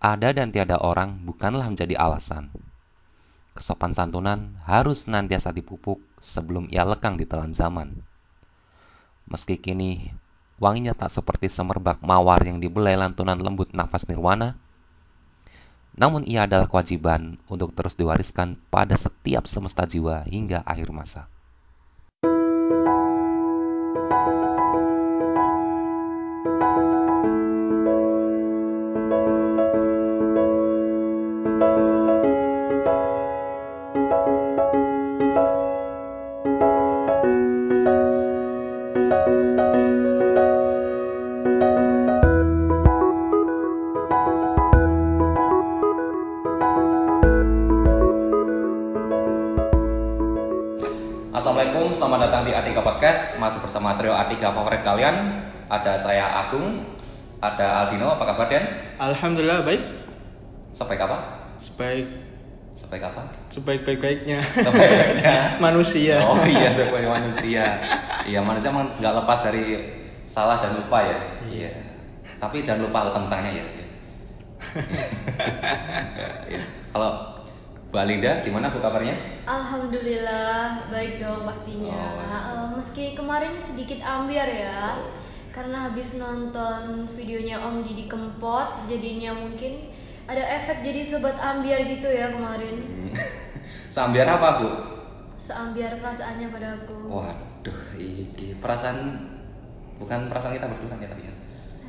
Ada dan tiada orang bukanlah menjadi alasan. Kesopan santunan harus senantiasa dipupuk sebelum ia lekang di telan zaman. Meski kini wanginya tak seperti semerbak mawar yang dibelai lantunan lembut nafas nirwana, namun ia adalah kewajiban untuk terus diwariskan pada setiap semesta jiwa hingga akhir masa. Ada Aldino, apa kabar Den? Alhamdulillah baik. Sebaik apa? Sebaik Sebaik apa? sebaik baik baiknya Sebaiknya manusia. Oh iya, sebaik manusia Iya, manusia emang nggak lepas dari salah dan lupa ya Iya. Tapi jangan lupa tentangnya ya Iya. Kalau Mbak Linda, gimana bu kabarnya? Alhamdulillah baik dong pastinya. Oh, iya. Eh, meski kemarin sedikit ambiar ya, karena habis nonton videonya Om Didi Kempot, jadinya mungkin ada efek jadi sobat ambiar gitu ya kemarin. Hmm. Sambiar apa bu? Seambiar perasaannya pada aku. Waduh, ini perasaan bukan perasaan kita berdua kan ya tapi ya.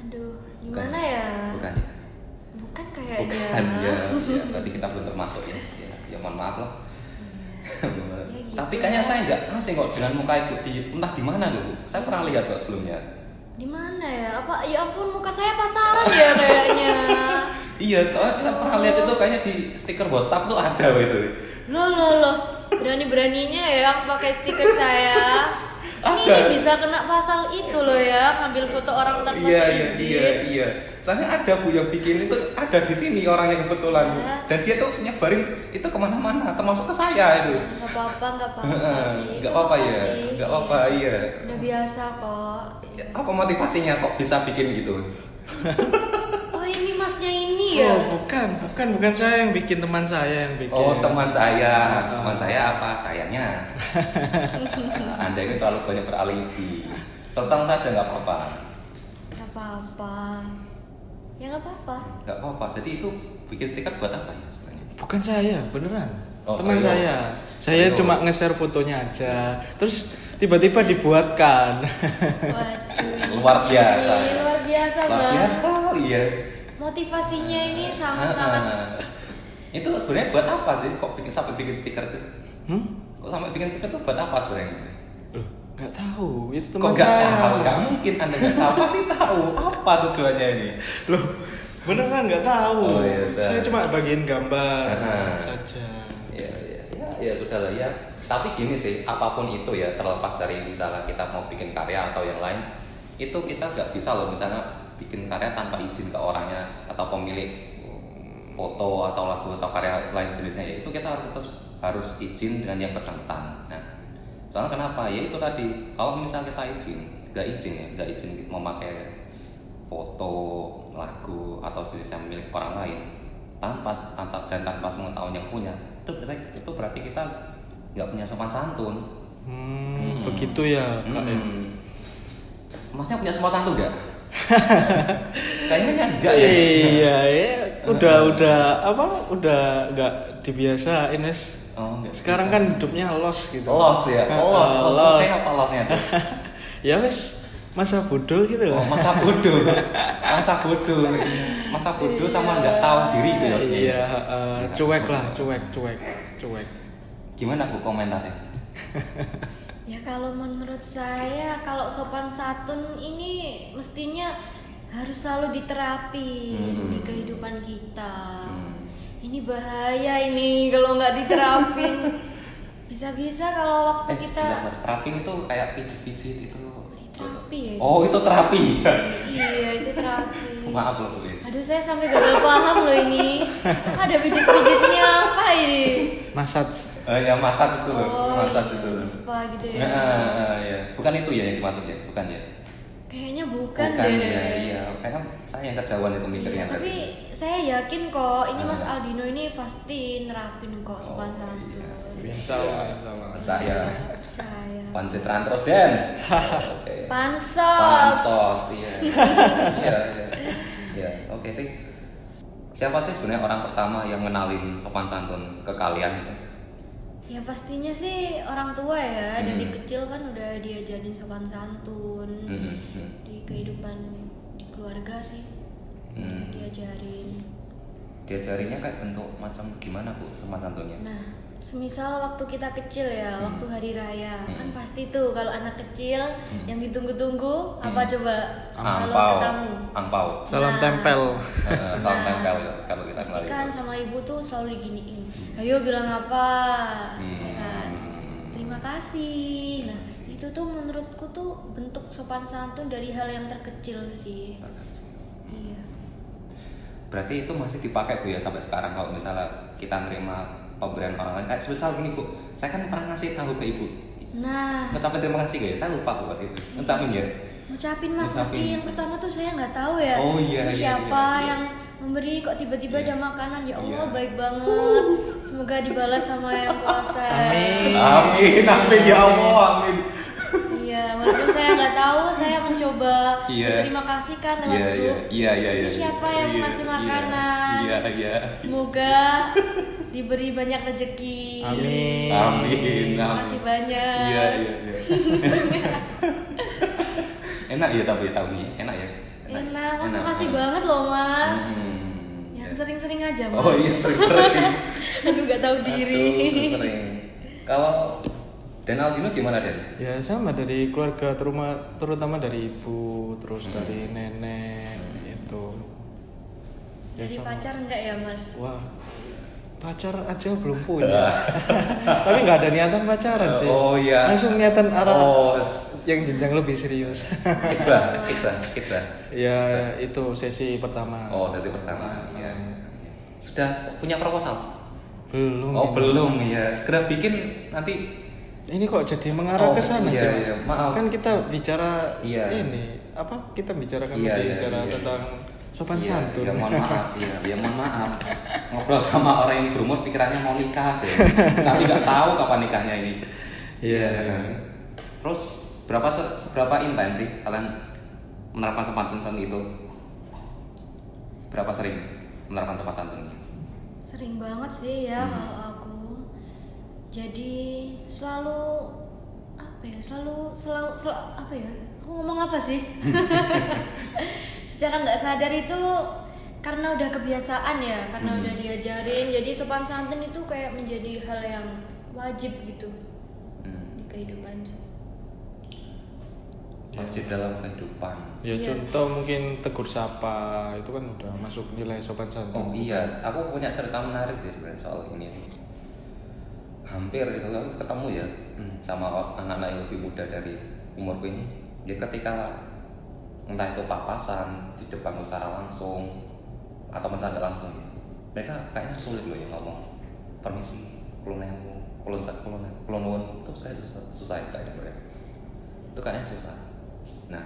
Aduh, Bukan. gimana ya? Bukan ya. Bukan kayaknya. Bukan ya. ya. Berarti kita belum termasuk ya. Ya, ya mohon maaf loh. Ya gitu Tapi kayaknya ya. saya nggak asing kok dengan muka ibu di entah di mana dulu. Saya pernah lihat kok sebelumnya. Di mana ya? Apa ya ampun muka saya pasaran ya kayaknya. Iya, soalnya saya pernah lihat itu kayaknya di stiker WhatsApp tuh ada gitu. Loh loh loh, berani-beraninya ya pakai stiker saya. Ini, Ada. ini bisa kena pasal itu loh ya, ngambil foto orang tanpa Iya, iya, seizin. iya, iya. Soalnya ada bu yang bikin itu ada di sini orangnya kebetulan. Ya. Dan dia tuh nyebarin itu ke mana-mana, termasuk ke saya itu. Gak apa-apa, gak apa-apa sih. Itu apa-apa ya, nggak apa-apa iya. Udah biasa kok. Apa motivasinya kok bisa bikin gitu? Oh ini masnya ini ya? Oh bukan, bukan, bukan saya yang bikin teman saya yang bikin. Oh teman saya, Ah. teman saya apa? Sayanya. Anda ini terlalu banyak beralibi. Sertang saja nggak apa-apa. Gak apa-apa. Ya gak apa-apa. Nggak apa-apa. Jadi itu bikin stiker buat apa ya sebenarnya? Bukan saya, beneran. Oh, teman serius? saya. Saya Serius? cuma nge-share fotonya aja. Terus tiba-tiba dibuatkan. Waduh. Luar biasa. Ini Luar biasa Luar biasa sekali ya. Motivasinya ini sangat-sangat Ah. Itu sebenarnya buat apa sih? Kok bikin sampai bikin stiker tuh? hmm? Kok sampai bikin stiker tuh buat apa sebenarnya? Loh, nggak tahu. Itu Kok teman nggak saya. tahu? Nggak mungkin Anda nggak tahu. Pasti tahu. Apa tujuannya ini? Loh, beneran nggak tahu. Oh, iya, Sa. saya cuma bagiin gambar Ah. saja. ya ya ya ya sudah lah ya tapi gini sih apa pun itu ya terlepas dari misalnya kita mau bikin karya atau yang lain itu kita nggak bisa loh misalnya bikin karya tanpa izin ke orangnya atau pemilik foto atau lagu atau karya lain sejenisnya ya itu kita harus tetap harus izin dengan yang bersangkutan nah soalnya kenapa ya itu tadi kalau misalnya kita izin nggak izin ya nggak izin memakai foto lagu atau sejenisnya milik orang lain tanpa dan tanpa pengetahuan yang punya itu berarti itu berarti kita nggak punya sopan santun Hmm, begitu ya, Kak. ya? Hmm. Masnya punya sopan santun nggak kayaknya enggak ya Iya, ya. Udah, udah apa? Udah nggak dibiasain, Mas. oh, nggak Sekarang bisa. kan hidupnya los gitu. los ya Ah, los los, los. Maksudnya apa losnya tuh ya wes, masa bodoh gitu oh, lah. masa bodoh masa bodoh masa bodoh sama nggak tahu diri itu ya. Iya, eh, cuek lah, cuek, cuek, cuek. gimana bu komentarnya Ya kalau menurut saya kalau sopan santun ini mestinya harus selalu diterapi Hmm. di kehidupan kita. Hmm. Ini bahaya ini kalau nggak diterapin. Bisa-bisa kalau waktu eh, kita terapin itu kayak pijit-pijit itu terapi ya. oh itu terapi ya Iya itu terapi. maaf loh bu Aduh saya sampai gagal paham loh ini. Ada pijit-pijitnya apa ini? Massage. Eh, yang massage itu loh, Oh, massage iya, itu loh. spa gitu ya. Nah, ah, iya. Bukan itu ya yang dimaksud ya, bukan ya? Kayaknya bukan, bukan deh. ya, iya. Kayaknya saya yang kejauhan itu mikirnya Iya, tapi tadi. saya yakin kok ini Mas. Aldino ini pasti nerapin kok sopan Oh, santun. iya. Insya Allah, insya Allah. Percaya. Percaya. Pancitran terus Den. Oke. Pansos. Pansos, iya. Iya, iya. Iya, oke sih. Siapa sih sebenarnya orang pertama yang ngenalin sopan santun ke kalian gitu? Ya pastinya sih orang tua ya dari Hmm. kecil kan udah diajarin sopan santun Hmm, hmm. di kehidupan di keluarga sih Hmm. diajarin. Diajarinnya kayak bentuk macam gimana bu sopan santunnya? Nah, semisal waktu kita kecil ya, Hmm. waktu hari raya, Hmm. kan pasti tuh kalau anak kecil Hmm. yang ditunggu-tunggu apa Hmm. coba kalau Angpau, ketemu. angpau. Salam Nah. tempel. Eh, Salam Nah, tempel kalau kita Pasti kenal kan itu. sama ibu tuh selalu diginiin. Ayo bilang apa? Hmm. Ya kan? Terima kasih. Nah, itu tuh menurutku tuh bentuk sopan santun dari hal yang terkecil sih. Iya. Berarti itu masih dipakai bu ya sampai sekarang kalau misalnya kita nerima pemberian orang lain kayak sebesar gini bu, saya kan pernah ngasih tahu ke ibu, Nah, ngucapin terima kasih gak ya? Saya lupa bu waktu itu, ngucapin ya. ngucapin mas Ngucapin. meski yang pertama tuh saya nggak tahu ya. Oh, iya, Ini iya, siapa iya, iya. yang memberi kok tiba-tiba Iya. ada makanan ya Allah Iya. baik banget. Semoga dibalas sama yang kuasa. Amin. Amin, amin ya Allah, amin. Iya, walaupun saya nggak tahu, saya mencoba Iya. berterima kasih kan lewat Iya, iya, grup. iya, iya, Ini iya. siapa yang Iya, ngasih iya, makanan? Iya, iya. Semoga diberi banyak rezeki. Amin. Amin. Terima amin. kasih banyak. Iya, iya, iya. enak ya tapi tahu nih, enak ya. Enak, Wah, makasih banget loh mas. Hmm, Yang ya. sering-sering aja mas. Oh iya sering-sering. Aduh nggak tahu diri. Aduh, sering. Kalau Dan Aldino gimana Den? Ya sama dari keluarga terutama terutama dari ibu, terus Hmm. dari nenek itu. Ya, Dari sama. pacar enggak ya mas? Wah, pacar aja belum punya. Tapi nggak ada niatan pacaran sih. Oh, iya. Langsung niatan arah Oh, yang jenjang lebih serius. Kita, kita, kita. ya itu sesi pertama. Oh, sesi pertama. Iya. Sudah punya proposal? Belum. Oh, ini. belum ya. Segera bikin nanti Ini kok jadi mengarah Oh, ke sana iya, sih, Mas? iya, maaf. Kan kita bicara Iya. ini apa? Kita bicarakan Iya, iya, bicara iya. tentang sopan Iya, santun. Ya mohon maaf, iya, ya mohon maaf. Ngobrol sama orang yang berumur pikirannya mau nikah aja. Tapi nggak tahu kapan nikahnya ini. Iya. Terus berapa se- seberapa intens sih kalian menerapkan sopan santun itu? Seberapa sering menerapkan sopan santun? Sering banget sih ya Hmm. kalau. Jadi selalu apa ya? Selalu selalu, selalu apa ya? Aku ngomong apa sih? Secara nggak sadar itu karena udah kebiasaan ya, karena Hmm. udah diajarin. Jadi sopan santun itu kayak menjadi hal yang wajib gitu Hmm. di kehidupan. Wajib dalam kehidupan. Ya Iya. contoh mungkin tegur sapa itu kan udah masuk nilai sopan santun. Oh iya, aku punya cerita menarik sih sebenarnya soal ini. Hampir gitu aku ketemu ya hmm, sama anak-anak yang lebih muda dari umurku ini. Dia ketika entah itu papasan di depan secara langsung atau nggak langsung ya, mereka kayaknya sulit loh ya ngomong permisi, kulon ewu, kulon sak, kulon kulon itu saya susah, susah ya kayaknya mereka. Itu kayaknya susah. Nah,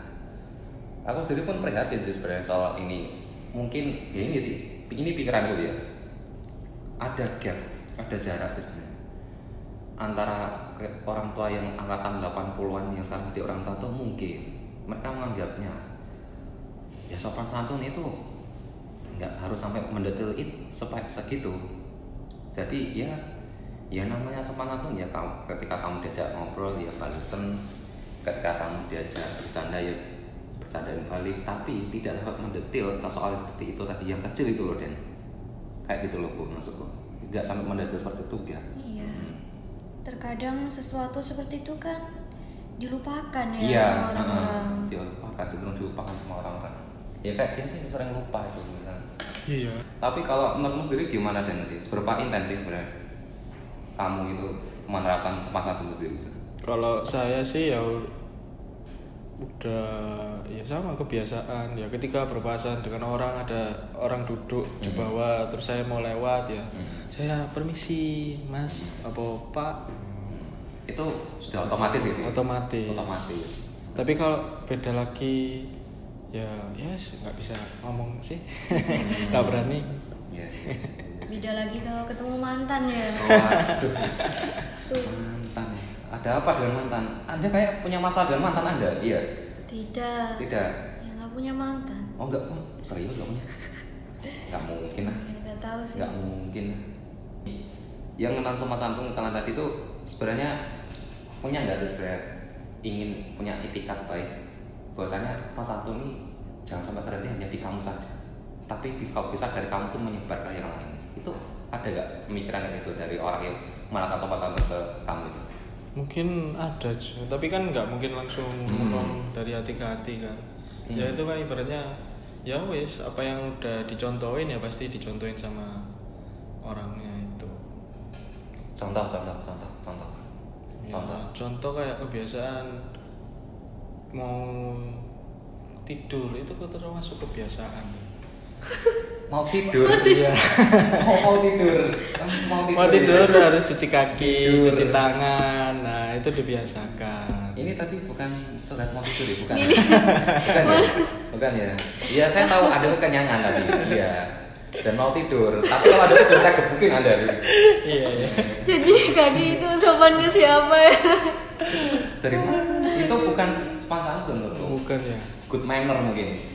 aku sendiri pun prihatin sih sebenarnya soal ini mungkin ya ini sih ini pikiranku ya ada gap ada jarak sebenarnya antara orang tua yang angkatan 80-an yang sekarang jadi orang tua tuh mungkin. Mereka menganggapnya ya sopan santun itu nggak harus sampai mendetail it sepa- segitu. Jadi ya ya namanya sopan santun ya kamu, ketika kamu diajak ngobrol ya balasan. Ketika kamu diajak bercanda ya bercandain balik. Tapi tidak dapat mendetil ke soal seperti itu tadi yang kecil itu loh Den. Kayak gitu loh bu maksudku. Tidak sampai mendetil seperti itu ya. Iya. Hmm. Terkadang sesuatu seperti itu kan dilupakan ya iya sama orang-orang. heeh. dilupakan cenderung dilupakan sama orang-orang ya kayak dia sih sering lupa itu bilang. Iya. tapi kalau menurutmu sendiri gimana Den nanti seberapa intensif sebenarnya kamu itu menerapkan santun itu sendiri Kalau saya sih ya udah ya sama kebiasaan ya ketika berpapasan dengan orang ada orang duduk di Hmm. bawah terus saya mau lewat ya Hmm. saya permisi mas apa pak itu sudah otomatis gitu ya? otomatis otomatis tapi kalau beda lagi ya ya yes, nggak bisa ngomong sih nggak berani Iya. Beda lagi kalau ketemu mantan ya. Waduh. Tuh. Ada apa dengan mantan? Anda kayak punya masalah dengan mantan Anda? Iya. Tidak. Tidak. Ya nggak punya mantan. Oh enggak, oh, serius nggak punya? Nggak mungkin lah. Nggak tahu sih. Nggak mungkin. Yang kenal sama santun kalian tadi itu sebenarnya punya nggak sih sebenarnya ingin punya itikat baik bahwasanya Mas Santun ini jangan sampai terhenti hanya di kamu saja tapi kalau bisa dari kamu tuh menyebar ke yang lain itu ada nggak pemikiran kayak gitu dari orang yang mengenalkan sopan santun ke kamu itu mungkin ada tapi kan nggak mungkin langsung Hmm. ngomong dari hati ke hati kan. Hmm. ya itu kan ibaratnya ya wes apa yang udah dicontohin ya pasti dicontohin sama orangnya itu. Contoh contoh contoh contoh. Ya, contoh. contoh kayak kebiasaan mau tidur itu termasuk kebiasaan mau tidur iya. Mau mau tidur. Mau tidur, mau tidur ya. harus cuci kaki Tidur. cuci tangan. Nah itu dibiasakan. Ini tadi bukan curhat mau tidur ya bukan? Bukan ya? Bukan ya? Iya saya tahu ada kekenyangan tadi. Iya. Dan mau tidur. Tapi kalau ada tidur saya gebukin anda. Iya iya. Cuci kaki itu sopan ke siapa? Ya? dari mana? Itu bukan sopan santun loh. Bukan ya. Good manner mungkin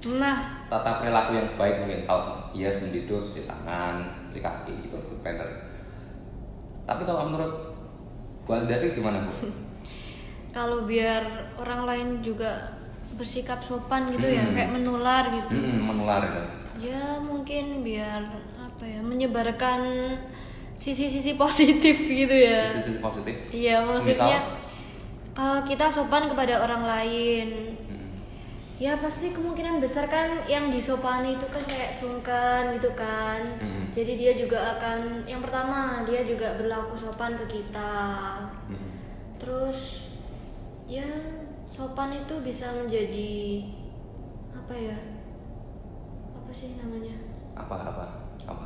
Nah, tata perilaku yang baik mungkin kalau iya sebelum tidur cuci tangan cuci kaki gitu good manner tapi kalau menurut Bu Alda sih gimana bu? kalau biar orang lain juga bersikap sopan gitu ya, Hmm. kayak menular gitu. Hmm, menular itu. Ya mungkin biar apa ya, menyebarkan sisi-sisi positif gitu ya. Sisi-sisi positif. Iya, maksudnya Semisal? kalau kita sopan kepada orang lain. Ya pasti kemungkinan besar kan yang disopani itu kan kayak sungkan gitu kan. Mm-mm. Jadi dia juga akan yang pertama dia juga berlaku sopan ke kita. Hmm. Terus ya sopan itu bisa menjadi apa ya? Apa sih namanya? Apa apa apa?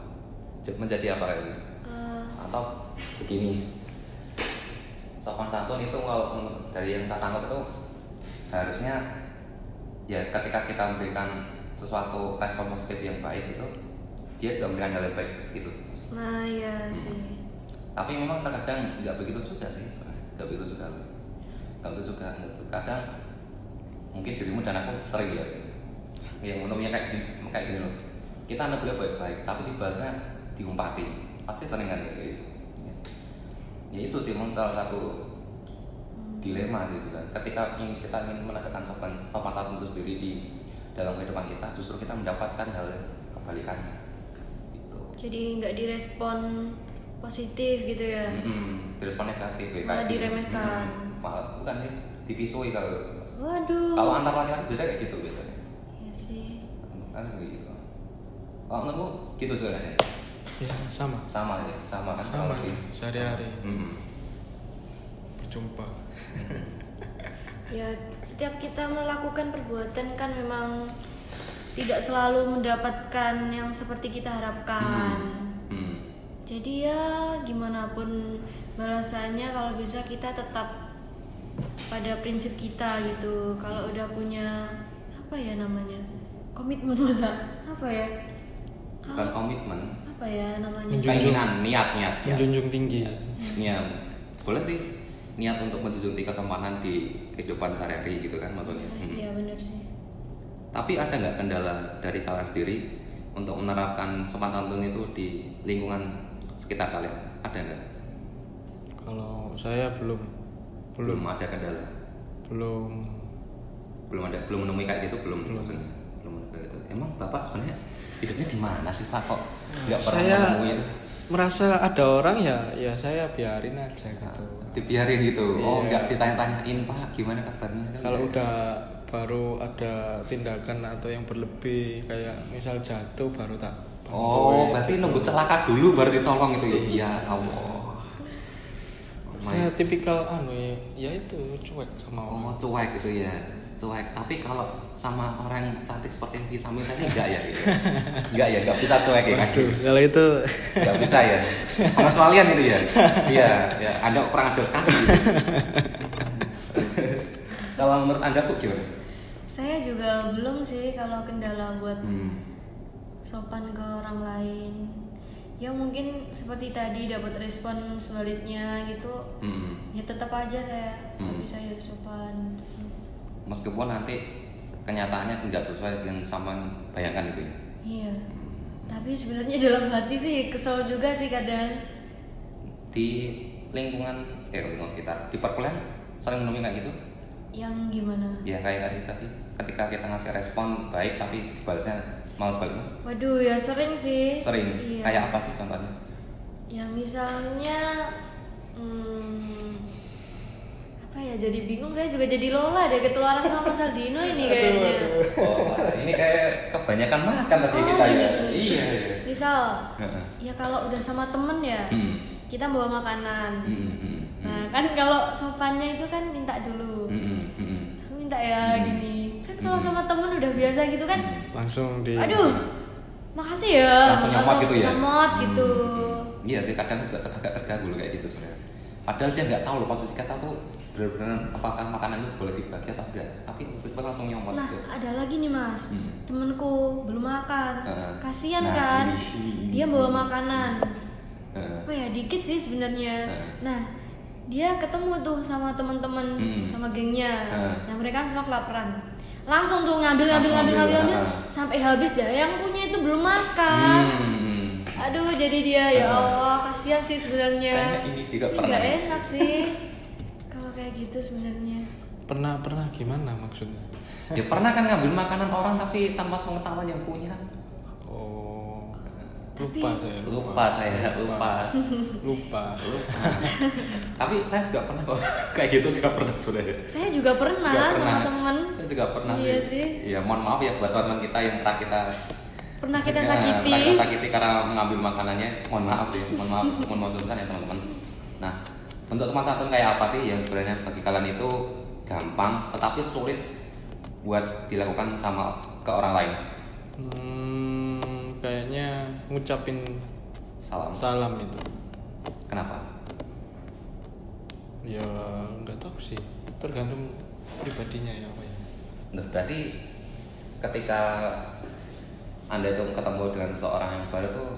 Menjadi apa ini? Eh, Atau begini. Sopan santun itu kalau dari yang kita tangkap itu harusnya ya ketika kita memberikan sesuatu respon positif yang baik itu dia sudah memberikan hal yang baik gitu. nah ya sih. Tapi memang terkadang nggak begitu juga sih, nggak begitu juga. Nggak begitu juga. Kadang mungkin dirimu dan aku sering ya yang menemui kayak gini, kayak gini loh. Kita negurnya baik-baik, tapi dibahasnya diumpatin. Pasti sering kan kayak gitu. Ya. Ya itu sih salah satu dilema gitu kan. Ketika ingin kita ingin menegakkan sopan sopan santun itu sendiri di dalam kehidupan kita, justru kita mendapatkan hal yang kebalikannya. Gitu. Jadi nggak direspon positif gitu ya. Mm-mm, direspon negatif ya, Malah diremehkan. Mm-mm, malah bukan ya dipisui kalau Waduh. kalau antar laki-laki biasanya kayak gitu biasanya Iya sih. kan gitu kalau menurutmu gitu juga kan ya ya sama sama ya sama kan sama sehari-hari Mm-mm. Berjumpa Ya setiap kita melakukan perbuatan kan memang tidak selalu mendapatkan yang seperti kita harapkan. Mm-mm. Jadi ya gimana pun balasannya kalau bisa kita tetap pada prinsip kita gitu. Kalau udah punya apa ya namanya komitmen masa apa ya? bukan Kalau komitmen apa ya namanya? Menjunjung. keinginan niat niat niat. menjunjung tinggi niat boleh sih niat untuk menjunjung tinggi kesopanan di kehidupan sehari-hari gitu kan maksudnya Ya, Mm-mm. Iya benar sih. Tapi ada nggak kendala dari kalian sendiri untuk menerapkan sopan santun itu di lingkungan sekitar kalian? Ada nggak? kalau saya belum belum Belum ada kendala. belum Belum ada, belum menemui kayak gitu belum Belum. maksudnya. Belum ada gitu. Emang bapak sebenarnya hidupnya di mana sih pak kok nggak pernah saya menemui itu? merasa ada orang ya ya saya biarin aja gitu Dibiarin gitu. Oh Iya. nggak ditanya-tanyain pak gimana kabarnya? Kan kalau nggak. udah baru ada tindakan atau yang berlebih kayak misal jatuh baru tak Oh bantuin berarti gitu. nunggu celaka dulu baru ditolong itu ya? Iya Allah. Oh saya tipikal anu ya, ya itu cuek sama Oh orang cuek gitu ya cuek. Tapi kalau sama orang cantik seperti yang di samping saya enggak ya gitu. Enggak ya enggak bisa cuek ya kan? Waduh, kalau itu. Enggak bisa ya. Pengecualian itu ya? Iya ya. Anda kurang ajar sekali. Kalau menurut anda bu gimana? Saya juga belum sih kalau kendala buat Hmm. sopan ke orang lain. Ya mungkin seperti tadi dapat respon sebaliknya gitu. Hmm. ya tetap aja saya Hmm. bisa ya sopan Meskipun nanti kenyataannya tidak sesuai dengan sama yang bayangkan itu ya. iya tapi sebenarnya dalam hati sih kesel juga sih kadang Di lingkungan eh lingkungan sekitar di perkuliahan sering menemui kayak gitu. yang gimana Ya kayak tadi tadi ketika kita ngasih respon baik tapi balasnya malas baliknya. waduh ya sering sih Sering. iya Kayak apa sih contohnya? ya misalnya hmm, apa ya jadi bingung saya juga jadi Lola deh ketularan sama Mas Aldino ini kayaknya Oh, ini kayak kebanyakan makan tadi Oh, kita ya. Iya, iya. misal Heeh. ya kalau udah sama temen ya Hmm. kita bawa makanan Hmm, hmm, hmm, nah kan kalau sopannya itu kan minta dulu hmm, hmm, hmm, hmm. Aku minta ya Hmm. gini kan kalau Hmm. sama temen udah biasa gitu kan Hmm. langsung di aduh makasih ya langsung nyomot gitu ya nyomot Hmm, gitu hmm. iya sih kadang juga agak terganggu loh kayak gitu sebenarnya padahal dia nggak tahu loh posisi kata tuh benar-benar apakah makanan itu boleh dibagi atau enggak tapi tiba-tiba langsung nyomot Nah, gitu. ada lagi nih mas, Hmm. temenku belum makan, Heeh. kasihan Nah, kan, ini, dia bawa makanan, Heeh. apa ya dikit sih sebenarnya. Heeh. Nah, dia ketemu tuh sama teman-teman, Hmm. sama gengnya, Heeh. nah mereka semua kelaparan, langsung tuh ngambil ngambil ngambil ambil, ngambil, ngambil, heeh. sampai habis dah. Yang punya itu belum makan. Hmm. Aduh, jadi dia ya. Allah kasihan sih sebenarnya. Ini juga Ini pernah nggak nih. enak sih, kayak gitu sebenarnya. pernah pernah. Gimana maksudnya? Ya pernah kan ngambil makanan orang tapi tanpa pengetahuan yang punya. Oh. Tapi- lupa saya Lupa. Saya, lupa. lupa. Tapi saya juga pernah kok. Kayak gitu juga pernah sebenarnya Saya juga pernah, Juga sama temen. saya juga pernah Iya sih. ya mohon maaf ya buat teman-teman kita yang pernah kita Pernah kita Ya, sakiti. pernah kita sakiti karena mengambil makanannya. Mohon maaf ya mohon maaf. Mohon maaf ya teman-teman. Nah bentuk sopan santun kayak apa sih yang sebenarnya bagi kalian itu gampang tetapi sulit buat dilakukan sama ke orang lain? Hmm, kayaknya ngucapin salam. salam itu. Kenapa? Ya nggak tahu sih. Tergantung pribadinya ya apa ya. Nah, berarti ketika anda itu ketemu dengan seorang yang baru tuh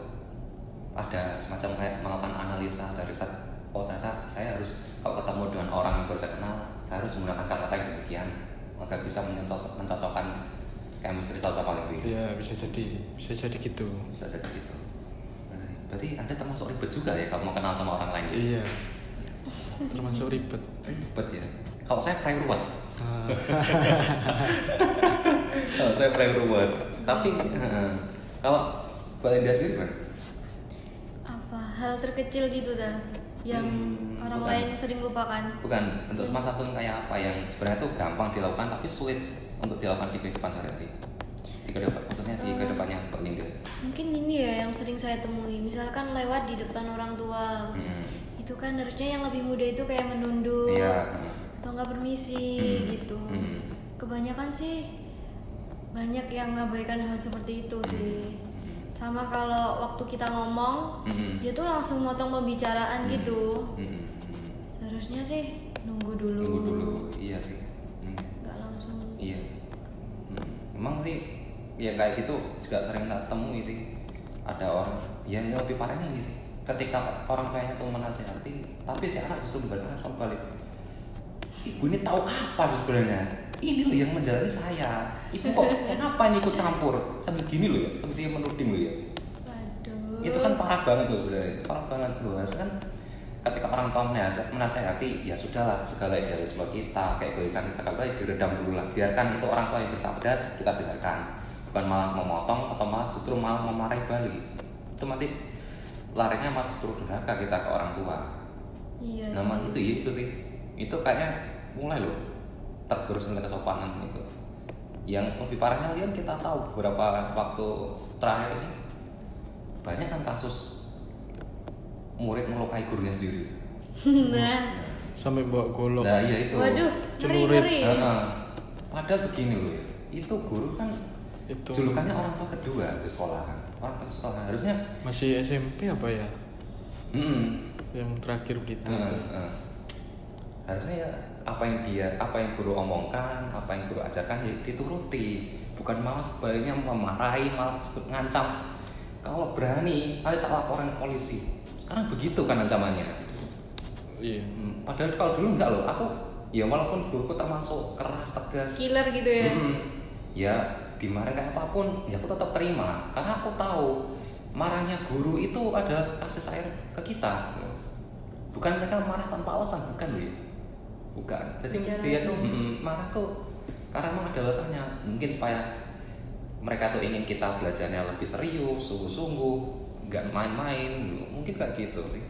ada semacam kayak melakukan analisa dari saat oh ternyata saya harus kalau ketemu dengan orang yang baru saya kenal saya harus menggunakan kata-kata yang demikian agar bisa mencocok, mencocokkan chemistry sosok lebih ya bisa jadi bisa jadi gitu. Bisa jadi gitu. Nah, berarti anda termasuk ribet juga ya kalau mau kenal sama orang lain? Ya? iya. Termasuk ribet. Ribet ya. Kalau saya pray ruwet. Kalau saya pray ruwet. Tapi eh, kalau boleh dia sendiri gimana? Apa hal terkecil gitu dah yang Hmm, orang bukan. lain sering lupakan. Bukan, bentuk sopan santun kayak apa yang sebenarnya itu gampang dilakukan tapi sulit untuk dilakukan di kehidupan sehari-hari. Di kehidupan, khususnya di Eh. kehidupannya Mbak Ninda. Mungkin ini ya yang sering saya temui. Misalkan lewat di depan orang tua. Hmm. Itu kan harusnya yang lebih muda itu kayak menunduk Iya. atau nggak permisi Hmm. gitu. Hmm. Kebanyakan sih banyak yang ngabaikan hal seperti itu sih. Sama kalau waktu kita ngomong, Hmm. dia tuh langsung motong pembicaraan Hmm. gitu. Hmm. Hmm. Seharusnya sih nunggu dulu. Tunggu dulu, iya sih. Nggak langsung. Iya. Hmm. Emang sih ya kayak gitu juga sering tak temui sih. Ada orang, ya yang lebih parahnya ini sih. Ketika orang tuanya tuh menasihati, tapi si anak justru berkata balik. Ibu ini tahu apa sebenarnya? Ini loh yang menjalani saya. Ibu kok kenapa ini ikut campur? Sambil gini loh ya, sambil dia menuding loh ya. Waduh. Itu kan parah banget loh sebenarnya. Parah banget loh. Harusnya kan ketika orang tua menase- menasehati, ya sudahlah segala idealisme kita, kayak egoisan kita kalau diredam dulu lah. Biarkan itu orang tua yang bersabda kita dengarkan. Bukan malah memotong atau malah justru malah memarahi balik. Itu nanti larinya malah justru durhaka kita ke orang tua. Iya sih. itu ya itu sih. Itu kayaknya mulai loh tergerus dengan kesopanan itu. Yang lebih parahnya lagi kan kita tahu beberapa waktu terakhir ini banyak kan kasus murid melukai gurunya sendiri. nah, sampai bawa golok Nah iya itu. waduh, ngeri Celurit. ngeri. Heeh. Padahal begini loh ya. Itu guru kan Itu. julukannya orang tua kedua di sekolah kan. Orang tua sekolah harusnya. masih SMP apa ya Mm-mm. yang terakhir berita Heeh, itu heeh. harusnya ya apa yang dia apa yang guru omongkan apa yang guru ajarkan ya dituruti. Bukan malah sebaliknya memarahi malah ngancam. Kalau berani ayo tak laporan ke polisi. Sekarang begitu kan ancamannya. Iya. Hmm, padahal kalau dulu enggak loh. Aku ya walaupun guruku termasuk keras tegas. Killer gitu ya? Mm-mm. ya dimarahin kayak apa pun ya aku tetap terima. Karena aku tahu marahnya guru itu adalah kasih sayang ke kita. Bukan mereka marah tanpa alasan bukan loh ya bukan. Jadi Bicara dia tuh mm, marah tuh karena emang ada alasannya. Mungkin supaya mereka tuh ingin kita belajarnya lebih serius sungguh-sungguh nggak main-main. Mungkin kayak gitu sih.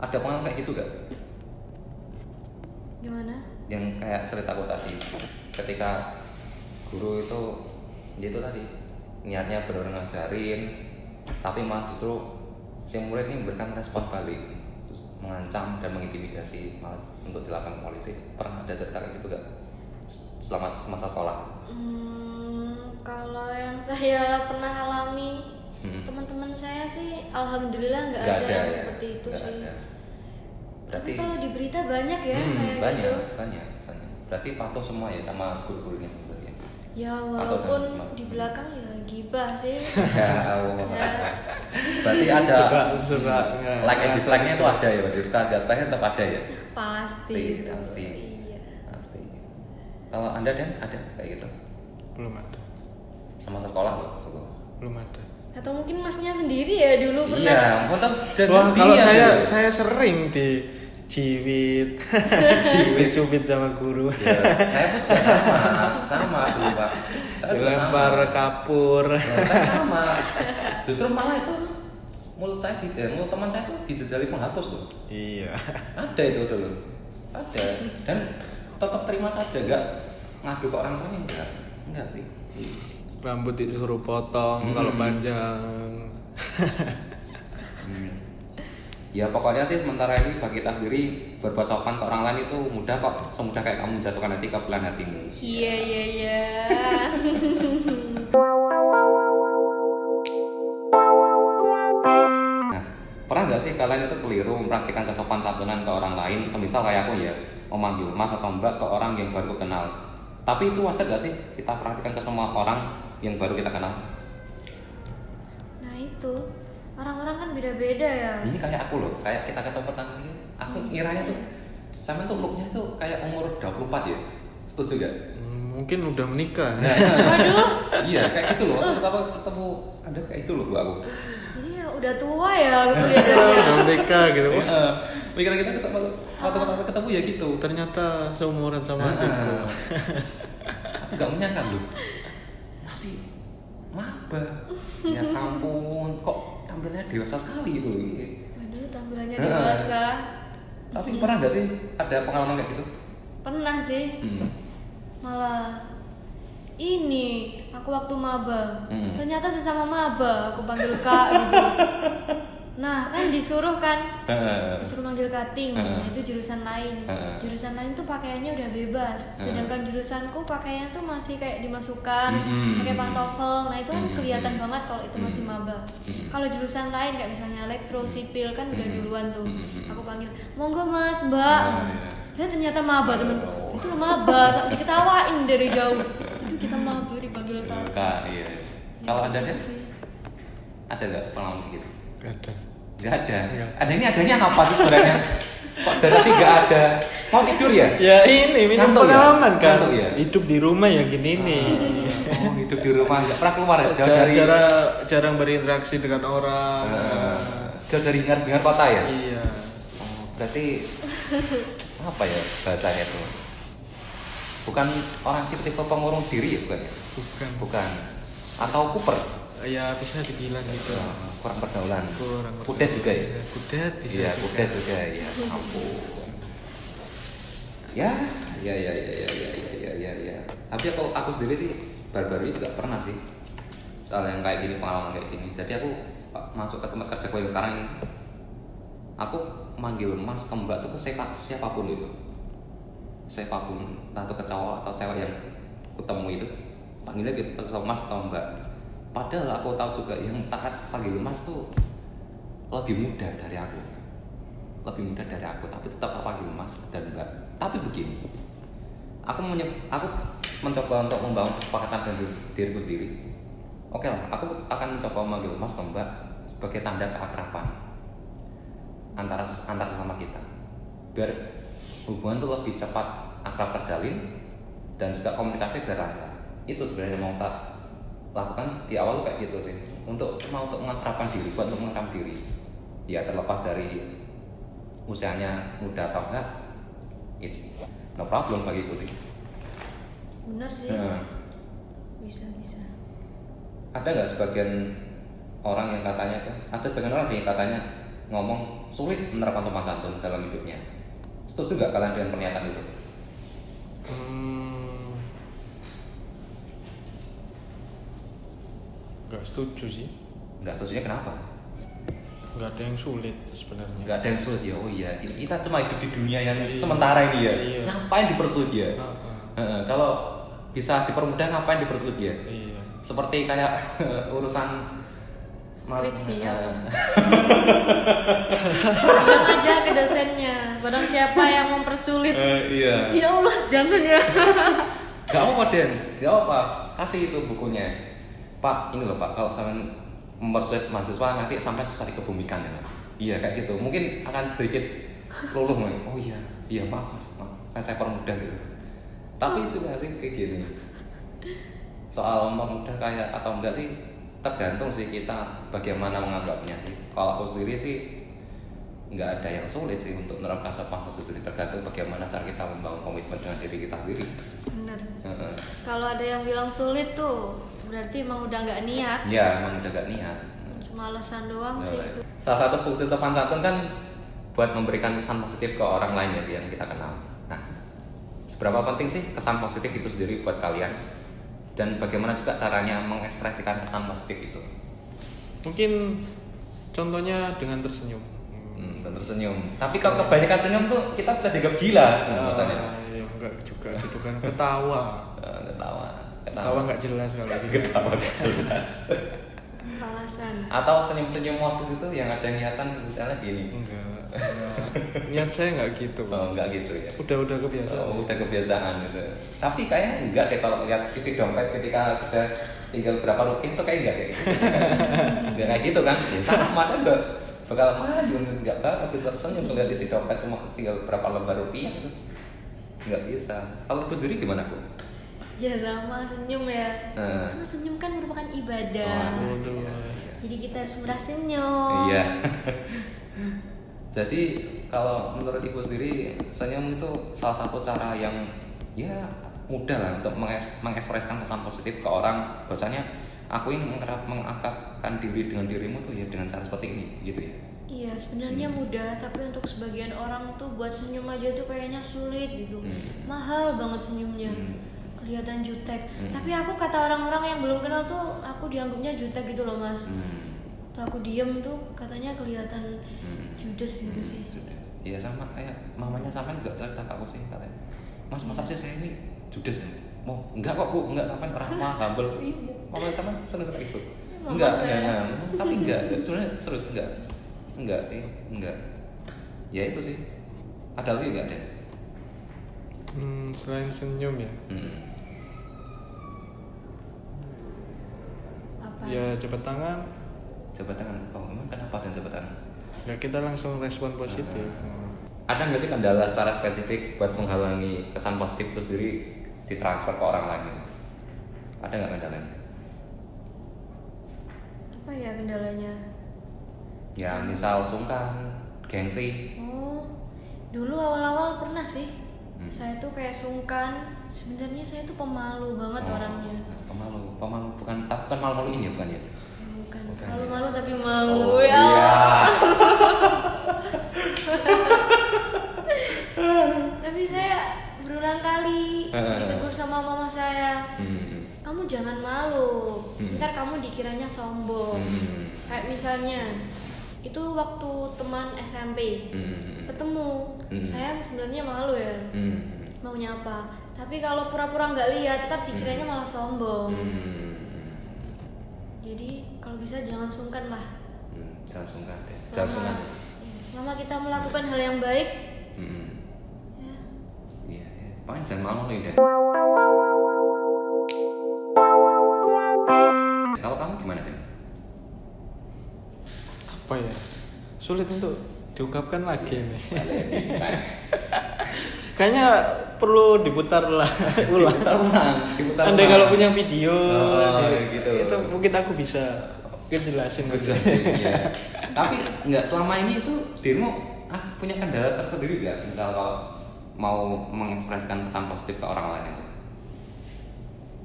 Ada pengalaman kayak gitu gak? gimana? Yang kayak ceritaku tadi. Ketika guru itu dia itu tadi niatnya benar ngajarin tapi malah justru si murid ini memberikan respon balik mengancam dan mengintimidasi malah untuk dilakukan polisi. Pernah ada cerita kayak gitu gak selama semasa sekolah? Hmm, kalau yang saya pernah alami Hmm. teman-teman saya sih alhamdulillah nggak ada, ada yang ya? seperti itu Nggak sih. ada. tapi berarti kalau di berita banyak ya Hmm, kayak banyak gitu. banyak banyak. Berarti patuh semua ya sama guru-gurunya ya ya walaupun di belakang ya gibah sih. Ya. Allah. Ya. berarti ada Suka, like and nggak dislike-nya itu ada ya berarti suka nggak sukanya tetap ada ya? Pasti. Pasti, itu pasti. iya. Pasti. Kalau anda dan ada kayak gitu? Belum ada. Sama sekolah loh sekolah. Belum ada. Atau mungkin masnya sendiri ya dulu pernah iya mau tahu jajan Wah, kalau dia saya dulu. saya sering di ciwit. Cubit sama guru. Ya, saya pun juga sama. Sama dulu pak. Saya dilempar sama. kapur. Ya, saya sama. Justru malah itu mulut saya eh, mulut teman saya tuh dijejali penghapus loh iya. Ada itu dulu. Ada. Dan tetap terima saja. Nggak ngadu ke orang tuanya enggak enggak sih. Rambut disuruh potong Hmm. kalau panjang. ya pokoknya sih sementara ini bagi kita sendiri berbuat sopan ke orang lain itu mudah kok. Semudah kayak kamu menjatuhkan hati ke bulan hatimu. Iya iya iya. Nah, pernah nggak sih kalian itu keliru mempraktikkan kesopan santunan ke orang lain, semisal kayak aku ya, memanggil mas atau mbak ke orang yang baru kenal. Tapi itu wajar nggak sih kita praktikkan ke semua orang yang baru kita kenal? nah itu beda-beda ya. Ini kayak aku loh, kayak kita ketemu pertama kali, aku ngiranya tuh, sama tuh looknya tuh kayak umur 24 ya, setuju gak? Hmm, mungkin udah menikah. Waduh. Iya, kayak gitu loh, waktu pertama ketemu ada kayak itu loh bu aku. jadi ya udah tua ya aku udah kelihatannya menikah gitu. Wah, Iya, Pikiran kita sama waktu pertama ketemu ya gitu. ternyata seumuran sama Heeh. adikku. Aku nggak menyangka loh. Masih maba. Ya ampun, kok tampilnya dewasa sekali gitu. waduh tampilannya dewasa Tapi pernah nggak sih ada pengalaman kayak gitu? pernah sih Hmm. malah ini aku waktu maba Hmm. ternyata sesama maba aku panggil kak gitu nah kan disuruh kan? Heeh. disuruh manggil cutting. Nah itu jurusan lain. Jurusan lain tuh pakaiannya udah bebas. Sedangkan jurusanku pakaiannya tuh masih kayak dimasukkan pakai pantofel. Nah itu kan Mm-mm. kelihatan banget kalau itu masih maba. Kalau jurusan lain kayak misalnya elektro sipil kan udah duluan tuh. Aku panggil monggo mas mbak. Iya. dia ternyata maba temen. Oh. itu maba sampai diketawain dari jauh. Aduh kita maba dipanggil Kak, iya. Kalau ada gitu deh, sih. ada nggak pengalaman gitu? Gak ada Nggak ada. Nggak. Ada ini adanya apa sih sebenarnya? Kok dari tadi nggak ada? Mau tidur ya? ya ini minum Ngantuk ya? pengalaman kan Ngantuk ya? hidup di rumah ya gini nih Oh, hidup di rumah nggak pernah keluar ya? Jauh jarang, dari jarang jarang berinteraksi dengan orang Eh, jauh dari bingar kota ya? iya Oh, berarti apa ya bahasanya itu? Bukan orang tipe-tipe pengurung diri ya bukan ya? bukan Bukan. Atau kuper? Ya bisa dibilang gitu Ya, kurang pergaulan. kurang Kudet juga ya? kudet bisa Iya, juga. kudet juga ya. Ampun. Ya, ya, ya, ya, ya, ya, ya, ya, ya, ya. Tapi kalau aku sendiri sih baru-baru ini juga pernah sih soal yang kayak gini pengalaman kayak gini. Jadi aku masuk ke tempat kerjaku yang sekarang ini, aku manggil mas ke mbak tuh ke siapa siapa pun itu, siapa pun entah itu ke cowok atau cewek yang ketemu itu, panggilnya gitu ke mas atau mbak. Padahal aku tahu juga yang taat panggil mas tuh lebih muda dari aku lebih muda dari aku tapi tetap aku panggil dan mbak Tapi begini, aku menye- aku mencoba untuk membangun kesepakatan dengan diri- diriku sendiri. Oke lah, aku akan mencoba memanggil Mas atau Mbak sebagai tanda keakraban antara antar sesama kita. Biar hubungan itu lebih cepat akrab terjalin dan juga komunikasi biar lancar. Itu sebenarnya mau tak lakukan di awal kayak gitu sih. Untuk mau untuk mengakrabkan diri, buat untuk mengakrab diri. Ya terlepas dari usianya muda atau enggak, it's no problem bagiku sih. bener sih Nah, bisa bisa ada nggak sebagian orang yang katanya tuh ada sebagian orang sih yang katanya ngomong sulit menerapkan sopan santun dalam hidupnya setuju nggak kalian dengan pernyataan itu Hmm, nggak setuju sih. nggak setuju kenapa Nggak ada yang sulit sebenarnya. nggak ada yang sulit ya oh iya kita, cuma hidup di dunia yang Iya. sementara ini ya Iya. ngapain dipersulit ya. Heeh, kalau bisa dipermudah ngapain dipersulit ya Iya. seperti kayak urusan Skripsi, apa? bilang aja ke dosennya barang siapa yang mempersulit eh, iya ya Allah jangan ya Gak apa Den, gak apa Kasih itu bukunya Pak, ini loh Pak, kalau sampai mempersulit mahasiswa nanti sampai susah dikebumikan ya Pak. Iya kayak gitu, mungkin akan sedikit luluh Mas. Oh iya, iya maaf Mas, maaf. Kan saya permudah gitu Tapi juga sih kayak gini Soal mempermudah kayak atau enggak sih Tergantung sih kita bagaimana menganggapnya sih Kalau aku sendiri sih nggak ada yang sulit sih untuk menerapkan sopan santun sendiri tergantung bagaimana cara kita membangun komitmen dengan diri kita sendiri. bener Heeh. kalau ada yang bilang sulit tuh berarti emang udah nggak niat Ya, emang udah gak niat. cuma alasan doang Ya, sih baik. itu Salah satu fungsi sopan santun kan buat memberikan kesan positif ke orang lain ya yang kita kenal. Nah, seberapa penting sih kesan positif itu sendiri buat kalian? Dan bagaimana juga caranya mengekspresikan kesan positif itu? Mungkin contohnya dengan tersenyum. Hmm, dan tersenyum. Tapi kalau kebanyakan senyum tuh kita bisa dianggap gila. Ah, ya enggak juga gitu kan ketawa. Eh, Ketawa. Ketawa nggak jelas kalau gitu. Ketawa nggak jelas. alasan Atau senyum-senyum modus itu yang ada niatan misalnya gini. Enggak. enggak. Niat saya nggak gitu. Oh, enggak gitu ya. Udah udah kebiasaan. Oh, udah kebiasaan gitu. Tapi kayaknya enggak deh kalau lihat isi dompet ketika sudah tinggal berapa rupiah itu kayak enggak kayak gitu. enggak kayak gitu kan? Ya, sama saya juga bakal maju enggak bakal bisa tersenyum kalau lihat isi dompet cuma tinggal berapa lembar rupiah itu. Enggak bisa. Kalau ibu sendiri gimana, Bu? Ya sama senyum ya Nah. karena senyum kan merupakan ibadah Oh, Waduh. iya. jadi kita harus senyum Iya. Jadi kalau menurut ibu sendiri senyum itu salah satu cara yang ya mudah lah untuk mengeks- mengekspresikan kesan positif ke orang. Bahwasanya aku ini mengakrab mengakrabkan diri dengan dirimu tuh ya dengan cara seperti ini, gitu ya. Iya sebenarnya Hmm. mudah tapi untuk sebagian orang tuh buat senyum aja tuh kayaknya sulit gitu Hmm. mahal banget senyumnya Hmm. Kelihatan jutek Hmm. tapi aku kata orang-orang yang belum kenal tuh aku dianggapnya jutek gitu loh mas Hmm. waktu aku diem tuh katanya kelihatan Hmm. judes gitu Hmm, sih judes. Iya sama kayak mamanya sampai juga cerita ke aku sih katanya. Mas masa sih saya ini judes ya? Mau enggak kok bu, enggak sampai ramah, humble. Iya, mama sama seneng-seneng itu. Mama Enggak, enggak, enggak. tapi enggak, sebenarnya serius enggak, enggak, eh, enggak. Ya itu sih. Ada lagi enggak deh? Hmm, selain senyum ya. Hmm. Apa Ya jabat tangan. Jabat tangan. Oh, emang kenapa dan jabat tangan? Ya kita langsung respon positif. Ah. Ada nggak sih kendala secara spesifik buat menghalangi kesan positif itu sendiri ditransfer ke orang lain? Ada nggak kendalanya? apa ya kendalanya Ya misal sungkan, gengsi. oh dulu awal-awal pernah sih Hmm. saya tuh kayak sungkan sebenarnya saya tuh pemalu banget Oh, orangnya Pemalu, pemalu bukan tapi bukan malu-malu ini ya bukan ya? bukan Bukan ya. tapi mau Oh, ya iya. Tapi saya berulang kali ditegur sama mama saya Hmm. kamu jangan malu Hmm. ntar kamu dikiranya sombong Hmm. kayak misalnya itu waktu teman SMP Hmm. ketemu Hmm. saya sebenarnya malu ya Hmm. mau nyapa tapi kalau pura-pura nggak lihat ntar dikiranya malah sombong Hmm. jadi kalau bisa jangan sungkan lah Hmm. Jangan sungkan deh. Jangan selama, sungkan. iya, selama kita melakukan hal yang baik Hmm. ya paling jangan malu nih Dan kalau kamu gimana Dan apa ya sulit untuk diungkapkan lagi nih kayaknya perlu diputar lah ulang diputar ulang diputar ulang. kalau punya video Oh, di- gitu. itu mungkin aku bisa mungkin jelasin Bisa iya. Tapi nggak selama ini itu dirimu ah, punya kendala tersendiri nggak? Misal kalau mau mengekspresikan pesan positif ke orang lain itu?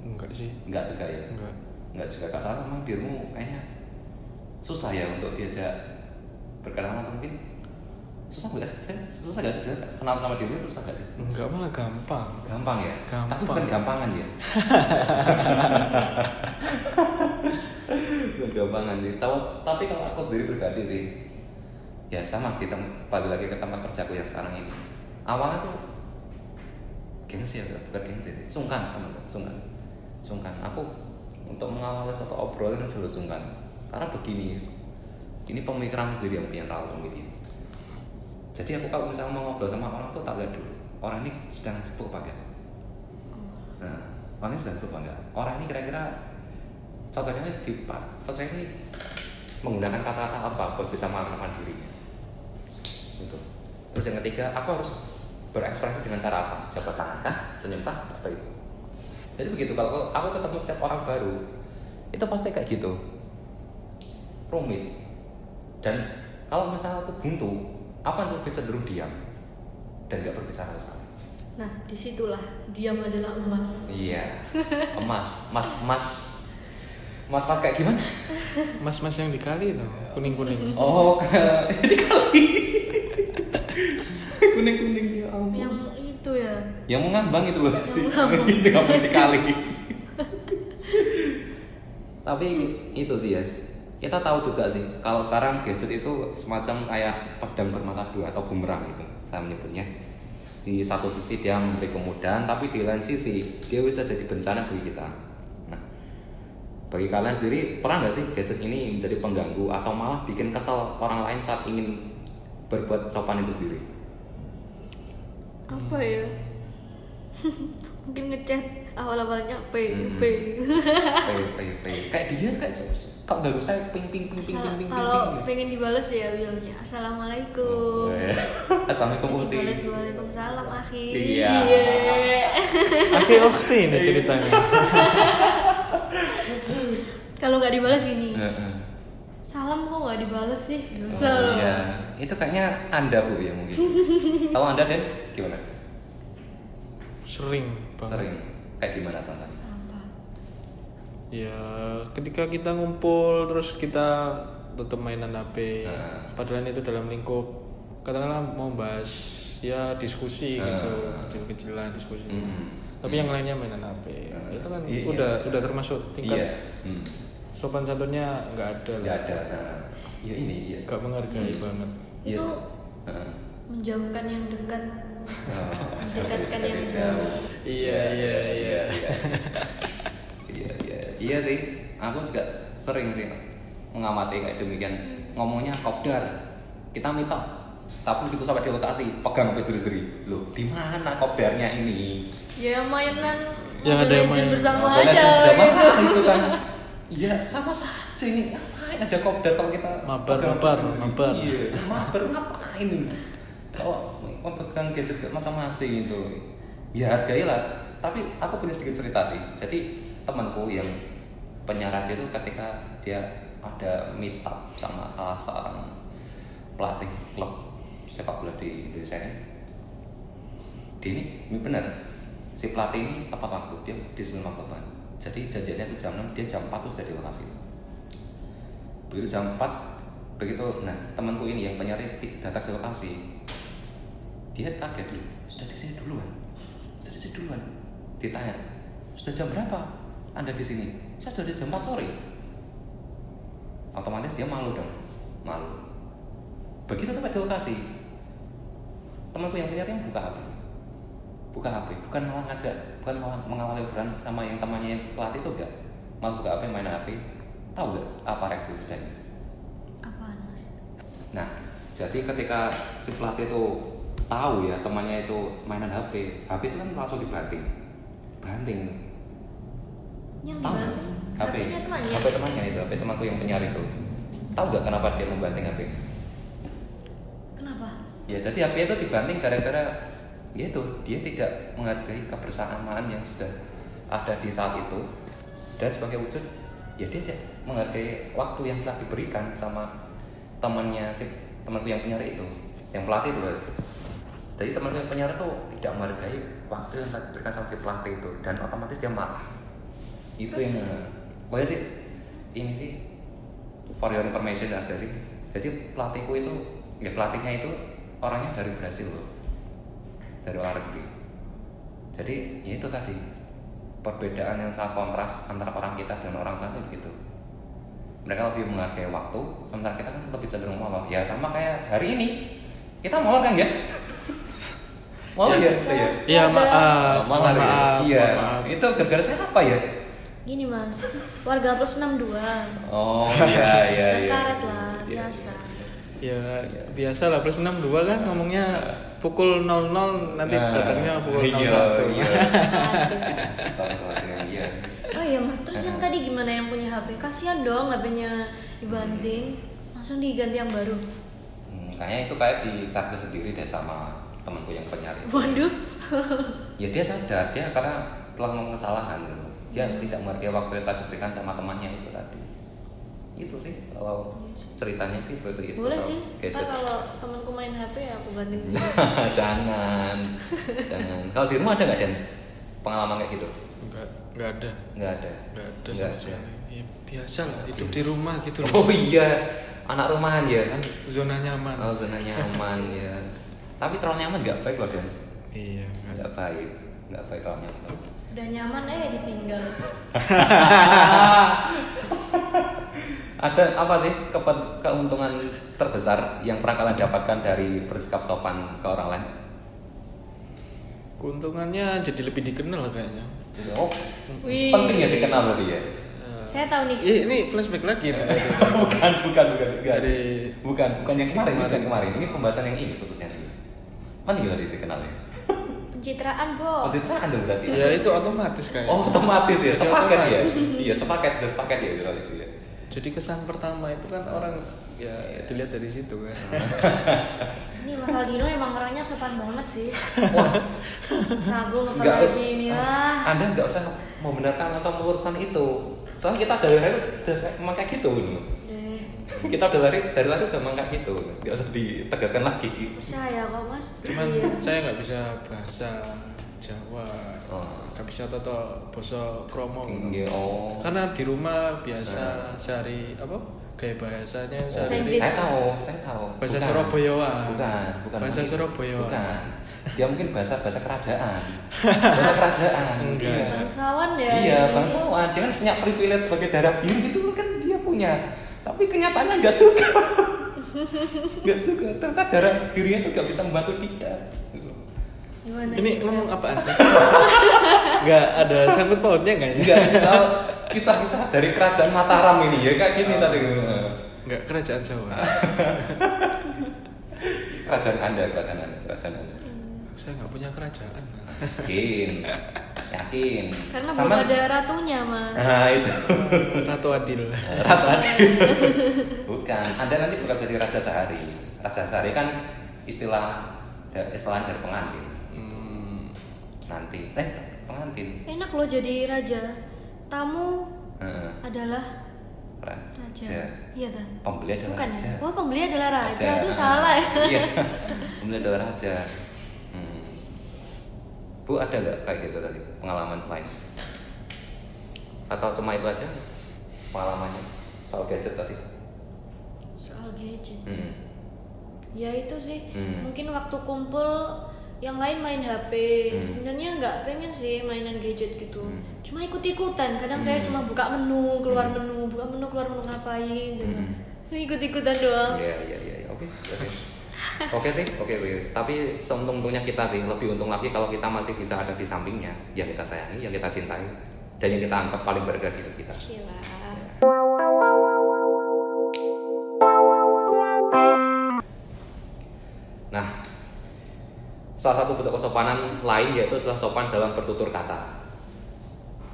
enggak sih Nggak juga ya? enggak Nggak juga. Kak Sarah memang dirimu kayaknya susah ya untuk diajak berkenalan atau mungkin susah nggak sih? Susah nggak sih? Kenal sama itu susah nggak sih? enggak malah gampang Gampang ya? Gampang. Tapi bukan gampangan ya? bukan gampangan sih. Tahu, tapi kalau aku sendiri pribadi sih, ya sama kita balik lagi ke tempat kerjaku yang sekarang ini. Awalnya tuh gengsi ya, bukan gengsi sih, sungkan sama sungkan, sungkan. Aku untuk mengawali suatu obrolan selalu sungkan, karena begini, ini pemikiran sendiri yang punya terlalu rumit ini. Jadi aku kalau misalnya mau ngobrol sama orang tuh tak lihat dulu, orang ini sedang sibuk apa enggak? Nah, orang ini sedang sibuk apa enggak? Orang ini kira-kira cocoknya di cocoknya ini menggunakan kata-kata apa buat bisa mengenalkan dirinya. Gitu. Terus yang ketiga, aku harus berekspresi dengan cara apa? Jabat tangan kah? Senyum kah? Apa itu? Jadi begitu kalau aku ketemu setiap orang baru, itu pasti kayak gitu. Rumit. Dan kalau misalnya aku buntu, akan lebih cenderung diam dan gak berbicara sama sekali. Nah, di situlah diam adalah emas. Iya, emas, mas, mas, mas, mas kayak gimana? mas-mas yang dikali tuh kuning kuning Oh, dikali. kuning kuning ya ampun. Yang itu ya. Yang mengambang itu loh. Yang mengambang. Itu ngambang dikali. Tapi itu sih ya. Kita tahu juga sih kalau sekarang gadget itu semacam kayak pedang bermata dua atau bumerang gitu saya menyebutnya. Di satu sisi dia memberi kemudahan, tapi di lain sisi dia bisa jadi bencana bagi kita. Nah, bagi kalian sendiri pernah nggak sih gadget ini menjadi pengganggu atau malah bikin kesal orang lain saat ingin berbuat sopan itu sendiri? Apa ya? Mungkin ngechat awal-awalnya P, Hmm. P. P, P, P. Kayak dia kayak kok ganggu saya ping ping ping ping ping ping. Kalau pengen dibales ya bilangnya Assalamualaikum. Oh, iya. Assalamualaikum Putih. dibales Waalaikumsalam akhi. Iya. Cie. Oke, waktu ini ceritanya. Kalau nggak dibales gini. Heeh. Salam kok nggak dibales sih? Oh, Salam. iya. Itu kayaknya Anda Bu ya mungkin. Tahu Anda Dan gimana? Sering banget. Sering. Kayak gimana contohnya? Apa? Ya, ketika kita ngumpul terus kita tetap mainan HP. Nah. Padahal itu dalam lingkup katakanlah mau bahas ya diskusi Nah. gitu, kecil-kecilan diskusi. Hmm. Tapi yang lainnya mainan HP. Nah. Itu kan Iya, udah iya. udah termasuk tingkat Iya. Hmm. sopan santunnya nggak ada. lah. Nggak ada. Nah, ya ini iya. Nggak menghargai banget. Iya. Itu Heeh. menjauhkan yang dekat. Oh, Mendekatkan yang jauh. iya. Iya, iya. Sih. Aku juga sering sih mengamati kayak demikian. Ngomongnya kopdar. Kita minta tapi begitu sampai di lokasi pegang sampai sendiri-sendiri. Loh, di mana kopdarnya ini? Ya mainan Yang ada yang main- bersama Mobile aja. Legends sama gitu. itu kan. Iya, sama saja ini. Ngapain ada kopdar kalau kita Mabar, pegang mabar, mabar. Iya, mabar ngapain ini? Kalau memegang gadget masing-masing itu. Ya hargailah. Tapi aku punya sedikit cerita sih. Jadi temanku yang penyiaran itu ketika dia ada meet up sama salah seorang pelatih klub sepak bola di Indonesia ini. Dia ini, ini benar. Si pelatih ini tepat waktu dia di sebelum waktu banget jadi janjiannya itu jam 6 dia jam 4 tuh sudah di lokasi. Begitu jam 4 begitu nah temanku ini yang penyiar datang di lokasi dia kaget dulu sudah di sini duluan? Sudah di sini duluan? Ditanya sudah jam berapa anda di sini saya sudah di jam 4 sore. Otomatis dia malu dong. Malu. Begitu sampai di lokasi. Temanku yang penyiarnya buka HP buka HP bukan malah ngajak bukan malah mengawali obrolan sama yang temannya yang pelatih itu enggak. Malah buka HP main HP tahu nggak apa reaksi sudahnya Apaan mas? nah jadi ketika si pelatih itu tahu ya temannya itu mainan HP HP itu kan langsung dibanting. Banting Yang Tahu. dibanting? HP temannya. HP temannya itu HP temanku yang penyiar itu tahu nggak kenapa dia membanting HP Kenapa? ya jadi HP itu dibanting gara-gara ya itu dia tidak menghargai kebersamaan yang sudah ada di saat itu. Dan sebagai wujud ya dia tidak menghargai waktu yang telah diberikan sama temannya si temanku yang penyiar itu yang pelatih itu. Jadi temanku yang penyiar itu tidak menghargai waktu yang telah diberikan sama si pelatih itu dan otomatis dia marah itu yang pokoknya sih ini sih for your information aja sih. Jadi pelatihku itu ya pelatihnya itu orangnya dari Brasil loh. Dari luar negeri. Jadi ya itu tadi. Perbedaan yang sangat kontras antara orang kita dan orang sana begitu mereka lebih menghargai waktu sementara kita kan lebih cenderung molor. Ya sama kayak hari ini. Kita molor kan ya? Molor ya, ya, ya. Iya maaf, molor mohon ya? maaf, iya. mohon maaf. itu gara-gara saya apa ya Gini mas, warga plus 62 oh iya iya iya karet lah, Iya, biasa Ya biasa lah plus 62 kan ngomongnya pukul 00 nanti Nah, datangnya pukul 01. iya, iya. Iya. Oh iya mas, terus yang tadi gimana yang punya HP? Kasihan dong HP-nya dibanting Langsung diganti yang baru Hmm, kayaknya itu kayak di servis sendiri deh sama temanku yang penyiar itu. Waduh Ya dia sadar dia karena telah melakukan kesalahan gitu. Dia Hmm. tidak mengerti waktu yang tadi diberikan sama temannya itu tadi. Itu sih kalau Iya ceritanya sih seperti itu. Boleh sih, gadget. kalau temanku main HP ya aku banting dulu jangan, jangan. Kalau di rumah ada nggak Dan pengalaman kayak gitu? Enggak, enggak ada. Nggak ada. Enggak ada Nggak sama sekali. Ya, biasa lah hidup di rumah gitu loh. Oh iya, anak rumahan ya. Kan zona nyaman. Oh zona nyaman ya. Tapi terlalu nyaman nggak baik loh Dan. Iya, enggak. Nggak baik, nggak baik kalau nyaman. Udah nyaman eh ditinggal Ada apa sih kepe- keuntungan terbesar yang pernah kalian dapatkan dari bersikap sopan ke orang lain? Keuntungannya jadi lebih dikenal kayaknya. Oh, Wih. penting ya dikenal berarti ya? Saya tahu nih Eh, ini flashback lagi nih. bukan, bukan, bukan, bukan. Dari- bukan, bukan yang kemarin, bukan kemarin. kemarin. Ini pembahasan yang ini khususnya nih. Penting berarti dikenalnya. Pencitraan bos Pencitraan dong berarti. Ya itu otomatis kayaknya. Oh, otomatis ya, Jadi sepaket ya. Iya, sepaket, sudah sepaket ya berarti itu ya. Jadi kesan pertama itu kan orang ya dilihat dari situ kan. Ini Mas Aldino emang orangnya sopan banget sih Wah, Sagum Nggak, apalagi ini lah Anda nggak usah membenarkan atau meluruskan itu. Soalnya kita dari lahir udah memang kayak gitu gitu. Kita udah lari dari udah memang kayak gitu. Nggak usah ditegaskan lagi. Percaya kok mas Cuman Iya saya nggak bisa bahasa Jawa. Oh. Nggak bisa toto boso kromo. Iya, oh. Karena di rumah biasa sehari apa? Gaya bahasanya Oh, Inggris. saya tahu, saya tahu. Bahasa Bukan. Surabayaan. Bukan, bukan. Bahasa mungkin. Surabayaan. Bukan. Dia mungkin bahasa bahasa kerajaan. bahasa kerajaan. Enggak. Iya. Bangsawan ya Iya, ini. bangsawan. Dia kan punya privilege sebagai darah biru itu kan dia punya. Tapi kenyataannya enggak juga. Enggak juga. Ternyata darah birunya itu enggak bisa membantu dia. Gitu. Gimana Ini kita? ngomong apaan sih? Nggak ada sangkut pautnya nggak ya? Enggak, misal kisah-kisah dari kerajaan Mataram ini ya kayak gini tadi. Nggak kerajaan Jawa. Kerajaan Anda, kerajaan Anda, kerajaan Anda. Saya nggak punya kerajaan. Yakin. Yakin. Karena Sama- belum ada ratunya mas Nah, itu. Ratu Adil. Ratu Adil. Bukan, Anda nanti bukan jadi raja sehari. Raja sehari kan istilah istilah dari pengantin. Hmm. Nanti, eh pengantin. Enak loh jadi raja Tamu Heeh. adalah Raja. raja Iya kan? Pembeli adalah Bukan raja. ya? Oh pembeli adalah raja, Raja. aduh salah ya Iya. Pembeli adalah raja. Bu ada nggak kayak gitu tadi pengalaman lain? Atau cuma itu aja pengalamannya soal gadget tadi? Soal gadget Hmm. Ya itu sih, Hmm. mungkin waktu kumpul yang lain main HP. Hmm. Sebenarnya nggak pengen sih mainan gadget gitu. Hmm. Cuma ikut-ikutan. Kadang saya Hmm. cuma buka menu, keluar Hmm. menu, buka menu, keluar menu ngapain gitu. Hmm. Ikut-ikutan doang. Iya iya iya iya. oke oke oke sih oke oke tapi seuntung-untungnya kita sih lebih untung lagi kalau kita masih bisa ada di sampingnya yang kita sayangi yang kita cintai dan yang kita anggap paling berharga di hidup kita. Gila. Nah salah satu bentuk kesopanan lain yaitu adalah sopan dalam bertutur kata.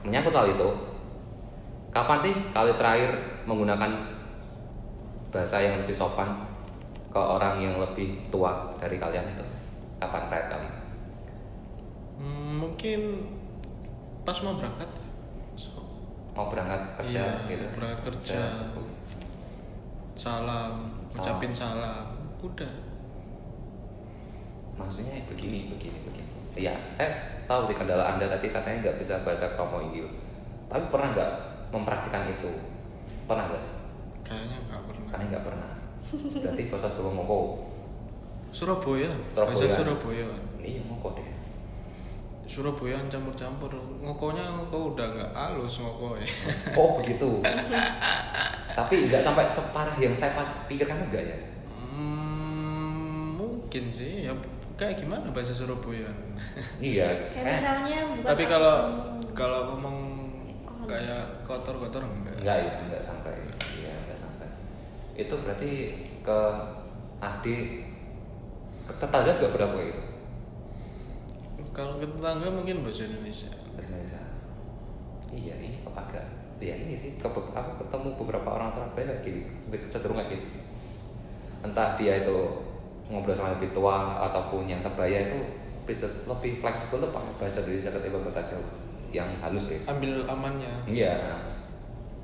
Menyangkut soal itu, kapan sih kali terakhir menggunakan bahasa yang lebih sopan ke orang yang lebih tua dari kalian itu? Kapan terakhir kali? Hmm, mungkin pas mau berangkat. So, Mau berangkat kerja Iya, gitu? berangkat kerja. salam, ucapin salam, udah. Maksudnya begini, begini, begini. Iya, saya tahu sih kendala anda tadi katanya nggak bisa bahasa kromo Inggil. Tapi pernah nggak mempraktikkan itu? Pernah nggak? Kayaknya nggak pernah. Kayaknya nggak pernah. Berarti bahasa Jawa ngoko. Surabaya, Surabaya. bahasa Surabaya. Iya ngoko deh. Surabaya campur-campur. Ngokonya ngoko udah nggak halus ngoko ya. Oh begitu. Tapi nggak sampai separah yang saya pikirkan enggak ya? Hmm, mungkin sih ya kayak gimana bahasa Surabaya. Iya. Kayak misalnya Tapi kalau kalau ngomong kayak kotor-kotor enggak. Enggak ya, enggak sampai. Itu berarti ke adik ke tetangga juga berapa gitu? Kalau ke tetangga mungkin bahasa Indonesia. Bahasa Indonesia. Iya, ini kok agak ya ini sih ke, aku ketemu beberapa orang Surabaya kayak gini, sedikit cenderung kayak gitu. Entah dia itu ngobrol sama lebih tua ataupun yang sebaya itu bisa lebih fleksibel tuh pakai bahasa Indonesia ketimbang bahasa Jawa yang halus ya. Ambil amannya. Iya.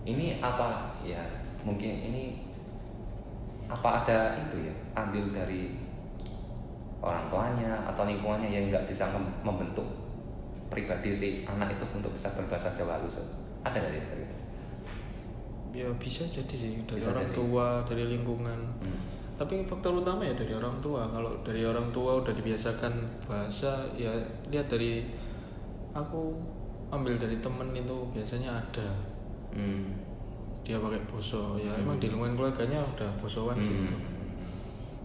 Ini apa ya? Mungkin ini apa ada itu ya? Ambil dari orang tuanya atau lingkungannya yang nggak bisa mem- membentuk pribadi si anak itu untuk bisa berbahasa Jawa halus. Ada nggak ya? dari itu? Ya bisa jadi sih dari Bisa orang jadi. tua, dari lingkungan. Hmm. Tapi faktor utama ya dari orang tua. Kalau dari orang tua udah dibiasakan bahasa, ya lihat dari aku ambil dari temen itu biasanya ada Hmm. Dia pakai boso. Ya Hmm. emang di lingkungan keluarganya udah bosoan Hmm. gitu.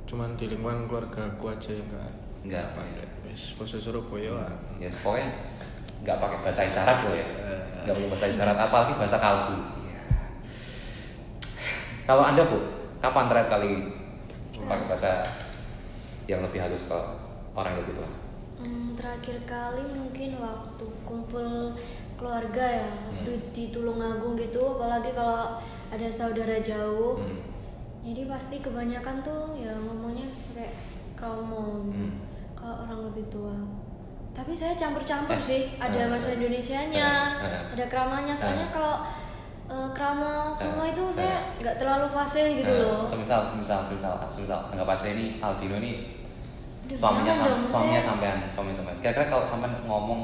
Cuman di lingkungan keluarga aku aja yang enggak Nggak apa ya? wes bahasa Surabaya. ah. Ya pokoknya nggak pakai bahasa isyarat loh ya. Eh. Nggak pakai bahasa isyarat, apalagi bahasa kalbu. Iya. Kalau anda bu, kapan terakhir kali pakai bahasa yang lebih halus ke orang yang lebih tua? Hmm, terakhir kali mungkin waktu kumpul keluarga ya Hmm. di, di Tulungagung gitu apalagi kalau ada saudara jauh Hmm. jadi pasti kebanyakan tuh ya ngomongnya pakai kromo gitu Hmm. kalau orang lebih tua tapi saya campur-campur Eh, sih ada eh, bahasa eh, Indonesianya eh, eh, ada kramanya soalnya eh. kalau eh, krama semua Eh, itu eh. saya nggak terlalu fasih gitu loh Semisal, semisal, semisal, semisal, anggap aja ini Aldino ini suaminya sam- dong, suaminya saya- sampean, suaminya sampean. Kira-kira kalau sampean ngomong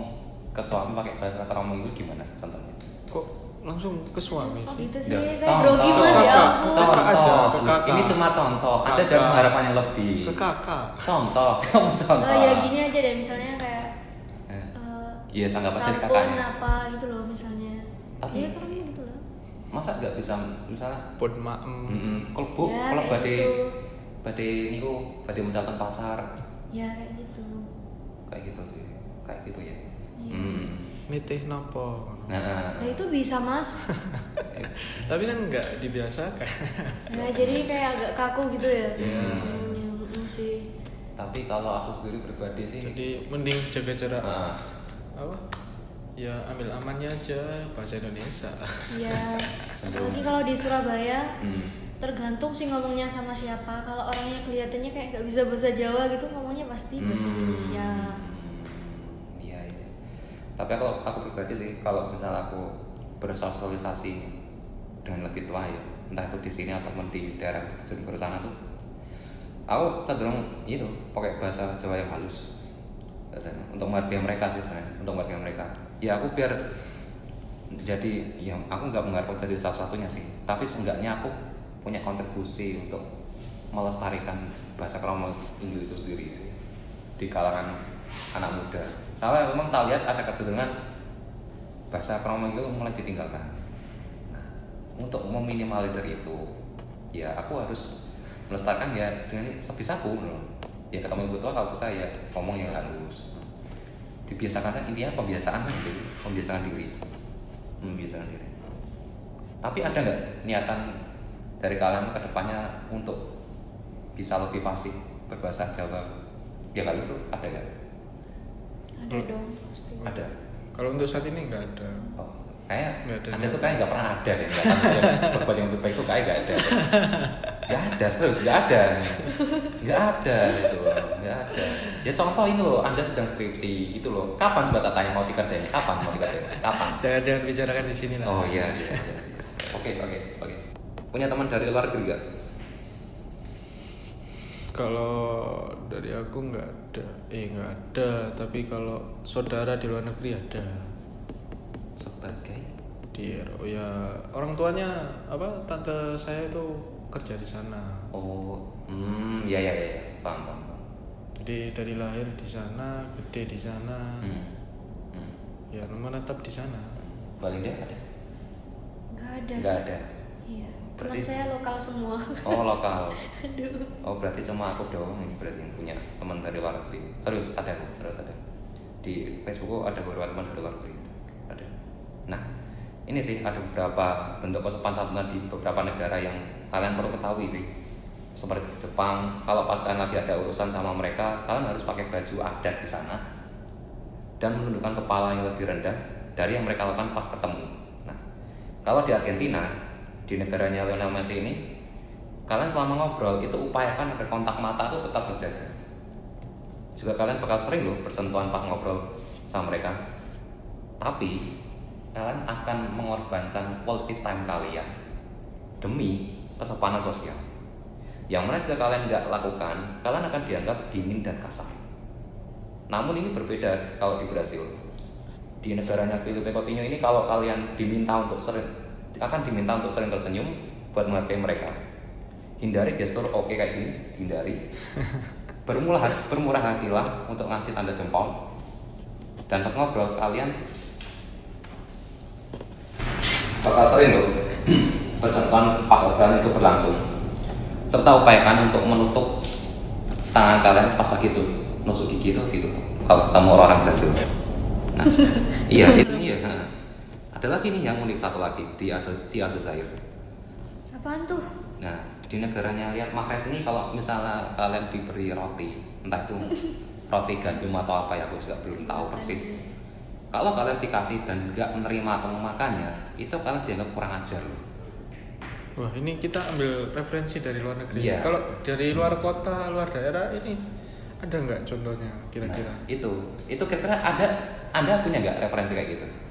ke suami pakai bahasa kromo itu gimana contohnya? Kok langsung ke suami Oh sih? gitu sih, Ya, saya grogi mas ya Kakak, aja, Contoh, ke kakak. ini cuma contoh. Anda Kakak. jangan mengharapkannya lebih. Ke kakak. Contoh, saya contoh. Oh ya gini aja deh misalnya kayak Eh, eh, Iya, anggap aja sabun kakaknya. apa gitu loh misalnya. Tapi- ya kan gitu loh. Masa nggak bisa misalnya Buat maem. mm kalau bu, Ya, kalau badai gitu. badai niku badai mendatang pasar Ya kayak gitu. kayak gitu sih. Kayak gitu ya. Hmm. Nitih nopo. Nah, Nah itu bisa mas. Tapi kan nggak dibiasakan. Nah jadi kayak agak kaku gitu ya. Iya. ngomongnya. Mm, sih. tapi kalau aku sendiri pribadi sih Jadi mending jaga jarak. Ah. Apa? Ya ambil amannya aja bahasa Indonesia. Iya. Cenderung. Apalagi kalau di Surabaya. Hmm. Tergantung sih ngomongnya sama siapa. Kalau orangnya kelihatannya kayak nggak bisa bahasa Jawa gitu, ngomongnya pasti bahasa Hmm. Indonesia. Tapi kalau aku pribadi sih, kalau misal aku bersosialisasi dengan lebih tua ya, entah itu di sini ataupun di daerah Bojonegoro sana tuh, aku cenderung itu pakai bahasa Jawa yang halus biasanya untuk menghargai mereka sih sebenarnya untuk menghargai mereka. Ya aku biar jadi ya aku nggak mengharapkan jadi satu-satunya sih. Tapi seenggaknya aku punya kontribusi untuk melestarikan bahasa kromo Inggris itu sendiri di kalangan anak muda soalnya memang tak lihat ada kecenderungan bahasa kromo itu mulai ditinggalkan. Nah untuk meminimalisir itu ya aku harus melestarikan ya dengan sebisaku loh. Ya ketemu ibu tua kalau bisa ya ngomong yang halus. Dibiasakan saja intinya pembiasaan gitu pembiasaan diri. Membiasakan diri. Tapi ada nggak niatan dari kalian ke depannya untuk bisa lebih fasih berbahasa Jawa? Ya halus tuh ada nggak Ada dong pasti. Ada. Kalau untuk saat ini nggak ada. Oh, kayak Nggak ada. Anda tuh kayak nggak pernah ada deh. Yang berbuat yang lebih baik itu kayak nggak ada. Nggak ada terus, nggak ada. Nggak ada itu, nggak ada. Ya contoh ini loh, Anda sedang skripsi itu loh. Kapan coba tak tanya mau dikerjain? Kapan mau dikerjain? Kapan? Jangan jangan bicarakan di sini lah. Oh iya, iya, iya. Oke, oke, oke. Punya teman dari luar negeri nggak? Kalau dari aku nggak ada, eh nggak ada. Tapi kalau saudara di luar negeri ada. Sebagai Di oh ya orang tuanya apa tante saya itu kerja di sana. Oh, hmm, ya ya ya, paham paham. paham. Jadi dari lahir di sana, gede di sana, Hmm. Hmm. ya menetap di sana. Balinda ada? Nggak ada Nggak sih. ada. Berarti- Teman saya lokal semua. Oh lokal. Aduh. Oh berarti cuma aku doang yang berarti yang punya teman dari luar negeri. Serius ada aku, serius ada. Di Facebookku ada beberapa teman dari luar negeri. Ada. Nah, ini sih ada beberapa bentuk kesopan santunan di beberapa negara yang kalian perlu ketahui sih. Seperti di Jepang, kalau pas kalian lagi ada urusan sama mereka, kalian harus pakai baju adat di sana dan menundukkan kepala yang lebih rendah dari yang mereka lakukan pas ketemu. Nah, kalau di Argentina, di negaranya Lionel Messi ini, kalian selama ngobrol itu upayakan agar kontak mata itu tetap terjaga. Juga kalian bakal sering loh bersentuhan pas ngobrol sama mereka. Tapi kalian akan mengorbankan quality time kalian demi kesopanan sosial. Yang mana jika kalian nggak lakukan, kalian akan dianggap dingin dan kasar. Namun ini berbeda kalau di Brasil. Di negaranya Felipe Coutinho ini kalau kalian diminta untuk sering akan diminta untuk sering tersenyum buat menghargai mereka. Hindari gestur oke kayak gini, hindari. Bermurah bermurah hatilah untuk ngasih tanda jempol. Dan pas ngobrol kalian bakal sering loh bersentuhan pas obrolan itu berlangsung. Serta upayakan untuk menutup tangan kalian pas lagi tuh nusuk gigi itu gitu kalau ketemu orang-orang Brasil. Nah, iya itu iya. Ada lagi nih yang unik satu lagi di di Aljazair. Apaan tuh? Nah, di negaranya lihat Mahrez ini kalau misalnya kalian diberi roti, entah itu roti gandum atau apa ya aku juga belum tahu persis. Kalau kalian dikasih dan nggak menerima atau memakannya, itu kalian dianggap kurang ajar loh. Wah ini kita ambil referensi dari luar negeri. Iya. Kalau dari luar kota, luar daerah ini ada nggak contohnya kira-kira? Nah, itu, itu kira-kira ada, anda punya nggak referensi kayak gitu?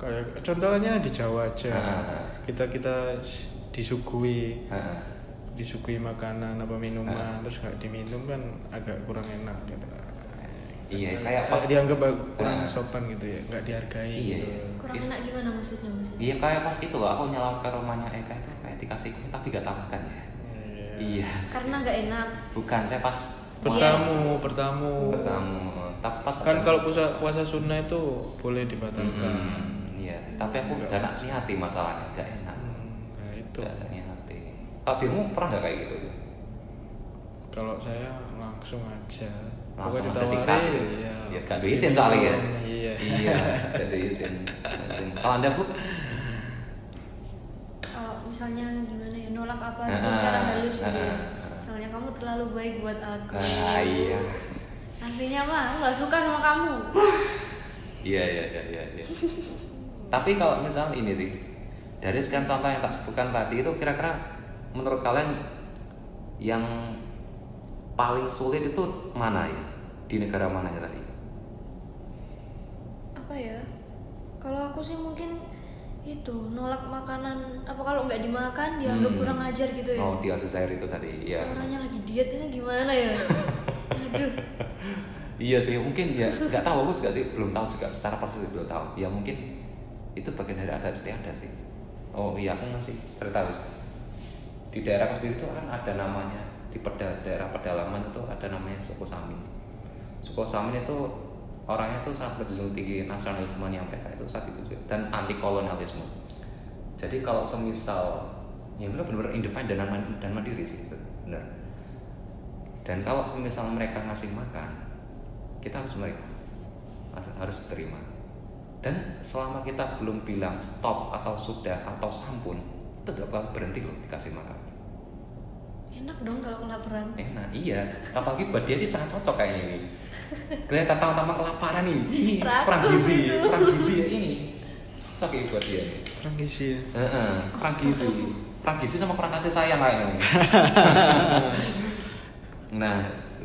Hmm, kayak contohnya di Jawa aja. Ah. Kita kita disuguhi disuguhi makanan apa minuman terus nggak diminum kan agak kurang enak gitu. Iya, kayak pas dianggap kurang Nah. sopan gitu ya, nggak dihargai. Iya. gitu. Kurang Itu- enak gimana maksudnya maksudnya? Iya kayak pas itu loh, aku nyelap ke rumahnya Eka itu kayak dikasih kue tapi gak tak makan ya. Iya. Karena nggak enak. Bukan, saya pas Bertamu, bertamu. bertamu, tapi pas Kan kalau puasa puasa sunnah itu boleh dibatalkan. Mm-mm, iya, tapi aku udah nak niati masalahnya, gak enak. Hmm, nah itu. Gak niati. Kalau dirimu pernah gak kayak gitu? Kalau saya langsung aja. Langsung aja sikat ya. Ya, gak ada izin soalnya ya. Iya. Iya, gak ada izin. Kalau anda bu? Kalau misalnya gimana ya nolak apa gitu secara halus gitu. ya. Misalnya kamu terlalu baik buat aku. Nah, iya. Aslinya mah aku nggak suka sama kamu. Iya, iya, iya, iya. Tapi kalau misalnya ini sih, dari sekian contoh yang tak sebutkan tadi itu kira-kira menurut kalian yang paling sulit itu mana ya? Di negara mana ya tadi? Apa ya? Kalau aku sih mungkin itu nolak makanan apa kalau nggak dimakan dianggap Hmm. kurang ajar gitu ya. Oh, di Aljazair itu tadi, iya. Orangnya lagi diet ini gimana ya? Aduh. Iya sih, mungkin ya nggak tahu aku juga sih belum tahu juga secara persis belum tahu. Ya mungkin itu bagian dari adat istiadat sih. Oh iya, aku masih cerita. Di daerah sendiri itu kan ada namanya di peda, daerah pedalaman itu ada namanya suku Samin. Suku Samin itu orangnya tuh sangat berjunjung tinggi nasionalismenya mereka itu saat itu dan anti kolonialisme. Jadi kalau semisal ya mereka benar-benar independen dan man- dan mandiri sih, itu benar. Dan kalau semisal mereka ngasih makan, kita harus harus- harus terima. Dan selama kita belum bilang stop atau sudah atau sampun, itu gak bakal berhenti loh dikasih makan. Enak dong kalau kelaparan. Enak, iya. Apalagi buat dia ini sangat cocok kayaknya ini. kelihatan tampang kelaparan ini perang gizi perang gizi ya ini cocok ya buat dia Kurang gizi ya. Heeh, perang gizi perang gizi sama perang kasih sayang kayaknya nah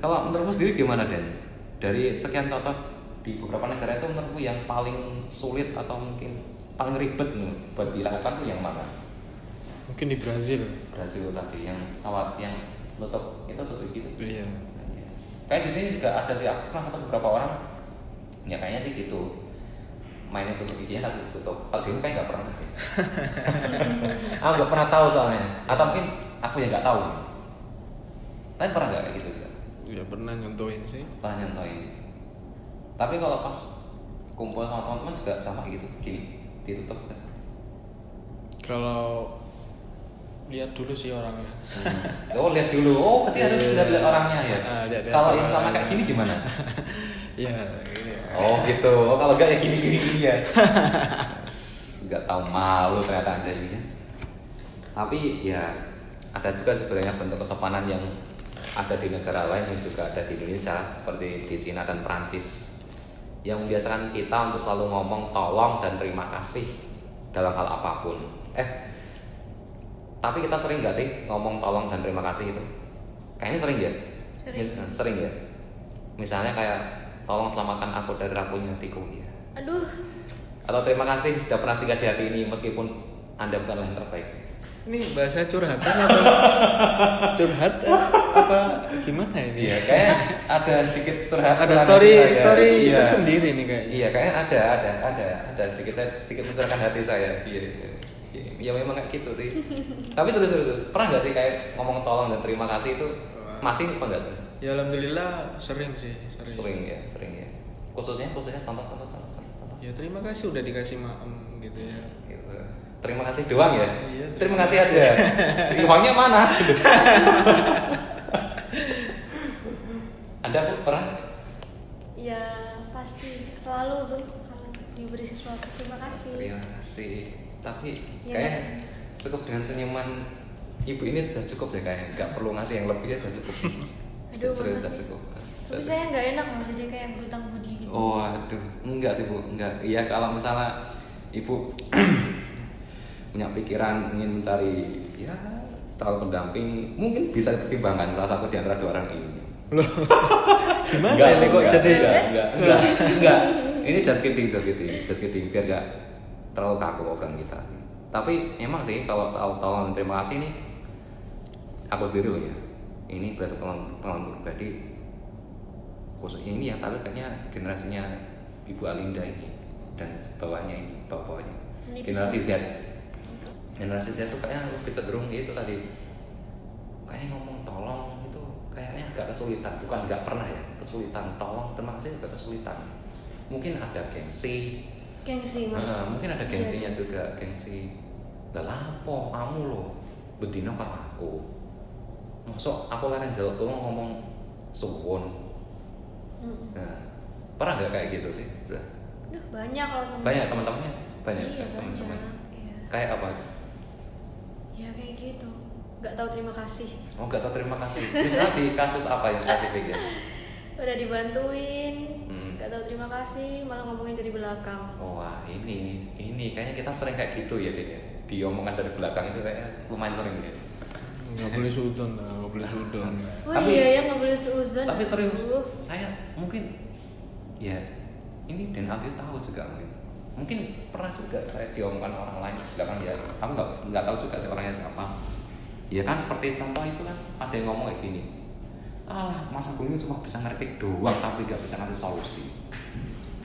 kalau menurutmu sendiri gimana Den dari sekian contoh di beberapa negara itu menurutmu yang paling sulit atau mungkin paling ribet nih buat dilakukan tuh yang mana? Mungkin di Brazil. Brazil tadi yang sawat yang nutup itu terus gitu Iya. kayak di sini juga ada sih aku pernah ketemu beberapa orang. Ya kayaknya sih gitu. Mainin tusuk giginya tapi tutup kalau dulu kayak nggak pernah. Aku nggak pernah tahu soalnya. Atau mungkin aku yang nggak tahu. Tapi pernah nggak kayak gitu juga Ya pernah nyontohin sih. pernah nyentuhin tapi kalau pas kumpul sama teman-teman juga sama gitu gini ditutup kan Kalau lihat dulu sih orangnya. Hmm. oh lihat dulu oh berarti harus Iya. lihat, orangnya ya Ah, lihat-lihat kalau yang sama kayak gini gimana ya, ini ya. Oh gitu. Oh kalau enggak ya gini gini gini ya. Enggak tahu malu ternyata anda ini. ya. Tapi ya ada juga sebenarnya bentuk kesopanan yang ada di negara lain dan juga ada di Indonesia seperti di Cina dan Prancis yang membiasakan kita untuk selalu ngomong tolong dan terima kasih dalam hal apa pun. Eh, tapi kita sering nggak sih ngomong tolong dan terima kasih itu? Kayaknya sering ya. Sering. Mis- sering ya. Misalnya kayak tolong selamatkan aku dari rapuhnya hatiku ya. Aduh, Atau terima kasih sudah pernah singgah di hati ini meskipun anda bukanlah yang terbaik. Ini bahasa curhatan apa? curhat apa gimana ini? Iya, kayak ada sedikit curhat. Ada story saya. story Iya. tersendiri nih kayaknya. Iya, kayaknya ada, ada, ada, ada sedikit saya sedikit mencurahkan hati saya. Iya, iya. Ya memang kayak gitu sih. Tapi serius serius, pernah nggak sih kayak ngomong tolong dan terima kasih itu masih apa enggak sih? Ya alhamdulillah sering sih, sering. Sering ya, sering ya. Khususnya khususnya contoh contoh contoh contoh. contoh. Ya terima kasih udah dikasih maem gitu ya. Gitu. Terima kasih doang ya. Iya, terima, terima kasih kasih. aja. Uangnya mana? Anda pun pernah? ya pasti selalu tuh kalau diberi sesuatu terima kasih. Terima kasih. Tapi Iya, kayak Mas. cukup dengan senyuman ibu ini sudah cukup deh kayak nggak perlu ngasih yang lebih ya sudah cukup. Aduh, Serius sudah cukup. Tapi saya nggak enak loh, jadi kayak berutang budi gitu. Oh, aduh, enggak sih bu, enggak. Iya kalau misalnya ibu punya pikiran ingin mencari ya calon pendamping, mungkin bisa dipertimbangkan salah satu di antara dua orang ini. Loh. Gimana Enggak, ini kok enggak, jadi enggak, enggak, enggak, enggak. Ini just kidding, just kidding, just kidding biar enggak terlalu kaku obrolan kita. Tapi emang sih kalau soal tolong dan terima kasih nih aku sendiri loh ya. Ini berdasarkan pengalaman, pribadi khususnya ini yang tahu kayaknya generasinya Ibu Alinda ini dan bawahnya ini bawahnya. Ini generasi. Z. Generasi Z tuh kayaknya lebih cenderung gitu tadi. Kayak ngomong tolong itu kayaknya agak kesulitan. Bukan nggak pernah ya kesulitan. Tolong terima kasih juga kesulitan. Mungkin ada gengsi. Gengsi mas. Nah, mungkin ada Iya, gengsinya iya. juga gengsi. Lah lapo kamu loh bedino karo aku. Masuk aku lari jauh tolong ngomong suwun. Mm-mm. nah, pernah nggak kayak gitu sih banyak kalau temen. banyak teman-temannya banyak Iya, teman-teman iya. kayak apa Ya kayak gitu. Nggak tahu terima kasih. oh nggak tahu terima kasih bisa di kasus apa yang spesifik ya Udah dibantuin, Hmm. nggak tahu terima kasih, malah ngomongin dari belakang. Oh, wah ini ini kayaknya kita sering kayak gitu ya Din ya diomongkan dari belakang itu kayaknya lumayan sering ya nggak boleh sudon lah, nggak boleh sudon. Oh Tapi- iya ya nggak boleh seuzon. tapi serius saya mungkin ya ini dan Aldi tahu juga mungkin mungkin pernah juga saya diomongkan orang lain di belakang ya aku nggak nggak tahu juga sih orangnya siapa. Ya kan seperti contoh itu kan ada yang ngomong kayak gini. Ah masa gue ini cuma bisa ngeritik doang tapi nggak bisa ngasih solusi.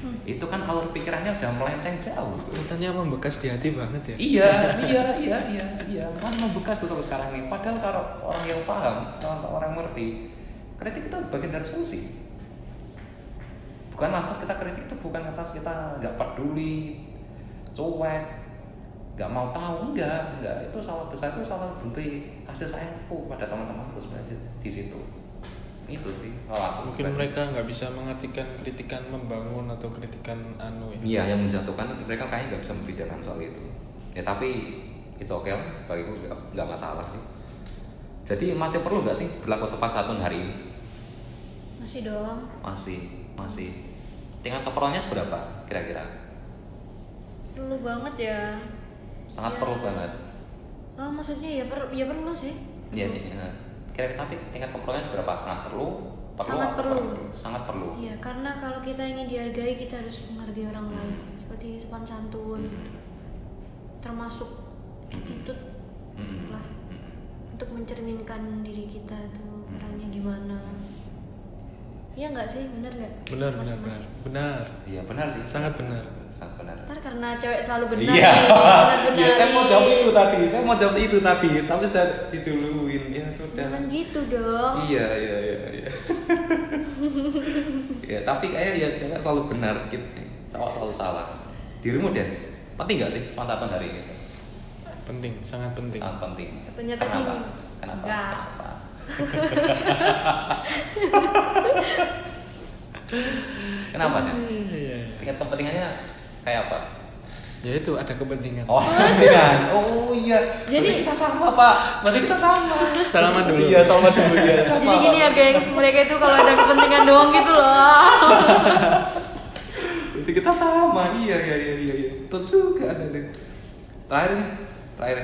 Hmm. itu kan alur pikirannya udah melenceng jauh. Katanya membekas di hati banget ya. iya iya iya iya iya. Kan membekas tuh sampai sekarang nih. Padahal kalau orang yang paham kalau orang yang ngerti kritik itu bagian dari solusi bukan lantas kita kritik itu bukan atas kita nggak peduli cuek nggak mau tahu enggak enggak itu salah besar itu salah bentuk kasih sayangku pada teman-temanku sebenarnya di situ itu sih kalau aku Mungkin mereka nggak bisa mengartikan kritikan membangun atau kritikan anu ya. Iya, yang menjatuhkan mereka kayaknya nggak bisa membedakan soal itu. Ya tapi it's okay lah, bagiku nggak nggak masalah sih. Jadi masih perlu nggak sih berlaku sopan santun hari ini? Masih dong. Masih, masih. Tingkat keperluannya seberapa kira-kira? Perlu banget ya. Sangat Ya. perlu banget. Oh, maksudnya ya perlu ya perlu sih. Iya, iya. Kira-kira tapi tingkat keperluannya seberapa? Sangat perlu? Perlu Sangat perlu. kurang Sangat perlu. Iya, karena kalau kita ingin dihargai kita harus menghargai orang Hmm. lain. Seperti sopan santun, Hmm. termasuk attitude Hmm. lah Hmm. untuk mencerminkan diri kita tuh Hmm. orangnya gimana. Iya nggak sih, nggak? benar Mas, benar Mas. benar benar Iya benar sih. Sangat benar. Sangat benar. Ntar karena cewek selalu benar Iya, iya saya mau jawab itu tadi, saya mau jawab itu tadi, tapi saya diduluin ya sudah. Jangan gitu dong. Iya iya iya. iya. ya tapi kayak ya cewek selalu benar, gitu. cowok selalu salah. Dirimu dan penting nggak sih satu hari ini? penting sangat penting Sangat penting. Ternyata Kenapa? gini. Kenapa? Enggak. Kenapa? Kenapa iya. Tingkat kepentingannya kayak apa? ya itu ada kepentingan Oh, kepentingan. Oh iya. Jadi- Berarti kita sama, Pak. Berarti kita sama. Salaman dulu. Iya, sama dulu ya. Sama, Jadi gini ya gengs, mereka itu kalau ada kepentingan doang gitu loh. Berarti kita sama. Iya, iya, iya, iya, iya. Betul juga ada deh. Terakhir nih, terakhir.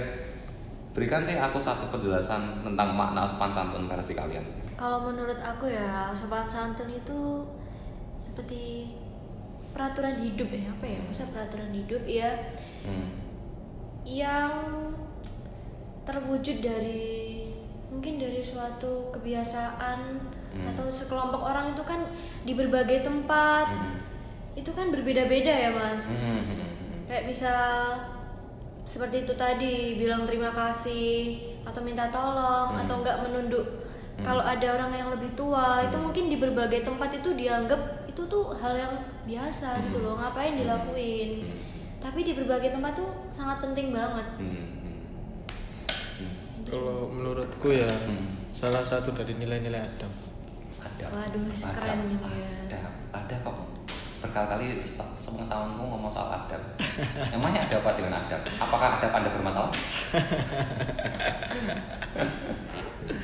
Berikan sih aku satu penjelasan tentang makna sopan santun versi kalian. Kalau menurut aku ya, sopan santun itu seperti peraturan hidup ya, apa ya? Masa peraturan hidup ya Hmm. yang terwujud dari mungkin dari suatu kebiasaan Hmm. atau sekelompok orang itu kan di berbagai tempat Hmm. itu kan berbeda-beda ya mas Hmm, hmm, hmm, hmm. kayak misal seperti itu tadi bilang terima kasih atau minta tolong Hmm. atau enggak menunduk Hmm. kalau ada orang yang lebih tua itu Hmm. mungkin di berbagai tempat itu dianggap itu tuh hal yang biasa gitu Hmm. loh ngapain Hmm. dilakuin Hmm. tapi di berbagai tempat tuh sangat penting banget Hmm, hmm. Hmm. kalau menurutku ya Hmm. salah satu dari nilai-nilai adab Ada. Waduh, keren ini ya. Ada, ada kok. Berkali-kali se- sepengetahuanku ngomong soal adab. Emangnya ada apa dengan adab? Apakah adab Anda bermasalah?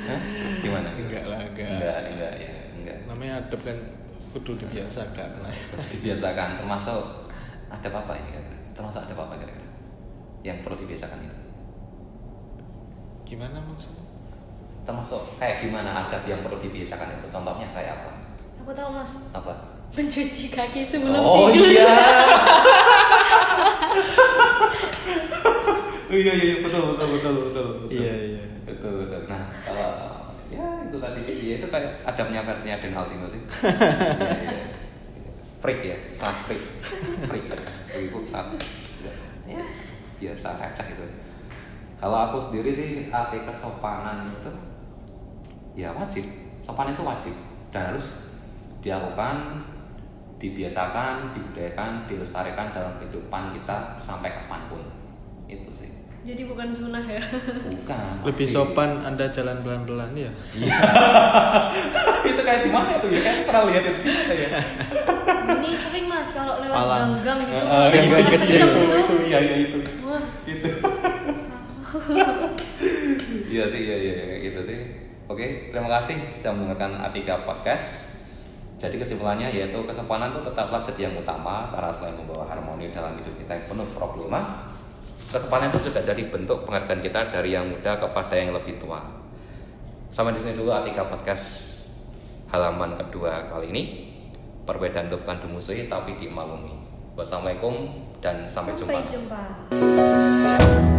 Hah? Gimana? Enggak lah, enggak. Enggak, enggak, ya, enggak. namanya adab kan kudu dibiasakan lah Dibiasakan, termasuk adab apa ini kira-kira? Termasuk adab apa kira-kira? Yang perlu dibiasakan itu? gimana maksudnya Termasuk kayak gimana adab yang perlu dibiasakan itu? Contohnya kayak apa? aku tahu mas Apa? Mencuci kaki sebelum oh tidur iya. oh iya iya betul betul betul betul. betul. Iya, iya. Betul betul. Nah kalau ya itu tadi ya itu kayak adabnya versinya Den Altino sih. Iya, iya. Freak ya, sangat freak. Freak. Ibu sangat ya biasa receh itu. Kalau aku sendiri sih arti kesopanan itu ya wajib. Sopan itu wajib dan harus dilakukan, dibiasakan, dibudayakan, dilestarikan dalam kehidupan kita sampai kapan pun. Itu sih. jadi bukan sunnah ya Bukan. lebih sopan anda jalan pelan-pelan ya Iya. itu kayak di mana tuh ya? Kayak pernah lihat itu ya? ini sering mas kalau lewat Palang. gang-gang gitu iya, kenceng iya, gitu itu, iya, iya, itu. wah Itu. Iya sih, iya, iya, iya, gitu sih. Oke, terima kasih sudah mendengarkan Atika Podcast. Jadi kesimpulannya yaitu kesopanan itu tetaplah jadi yang utama karena selain membawa harmoni dalam hidup kita yang penuh problema, kesopanan itu juga jadi bentuk penghargaan kita dari yang muda kepada yang lebih tua. Sampai di sini dulu Atika Podcast halaman kedua kali ini. Perbedaan itu bukan dimusuhi tapi dimaklumi. Wassalamualaikum dan sampai jumpa. sampai jumpa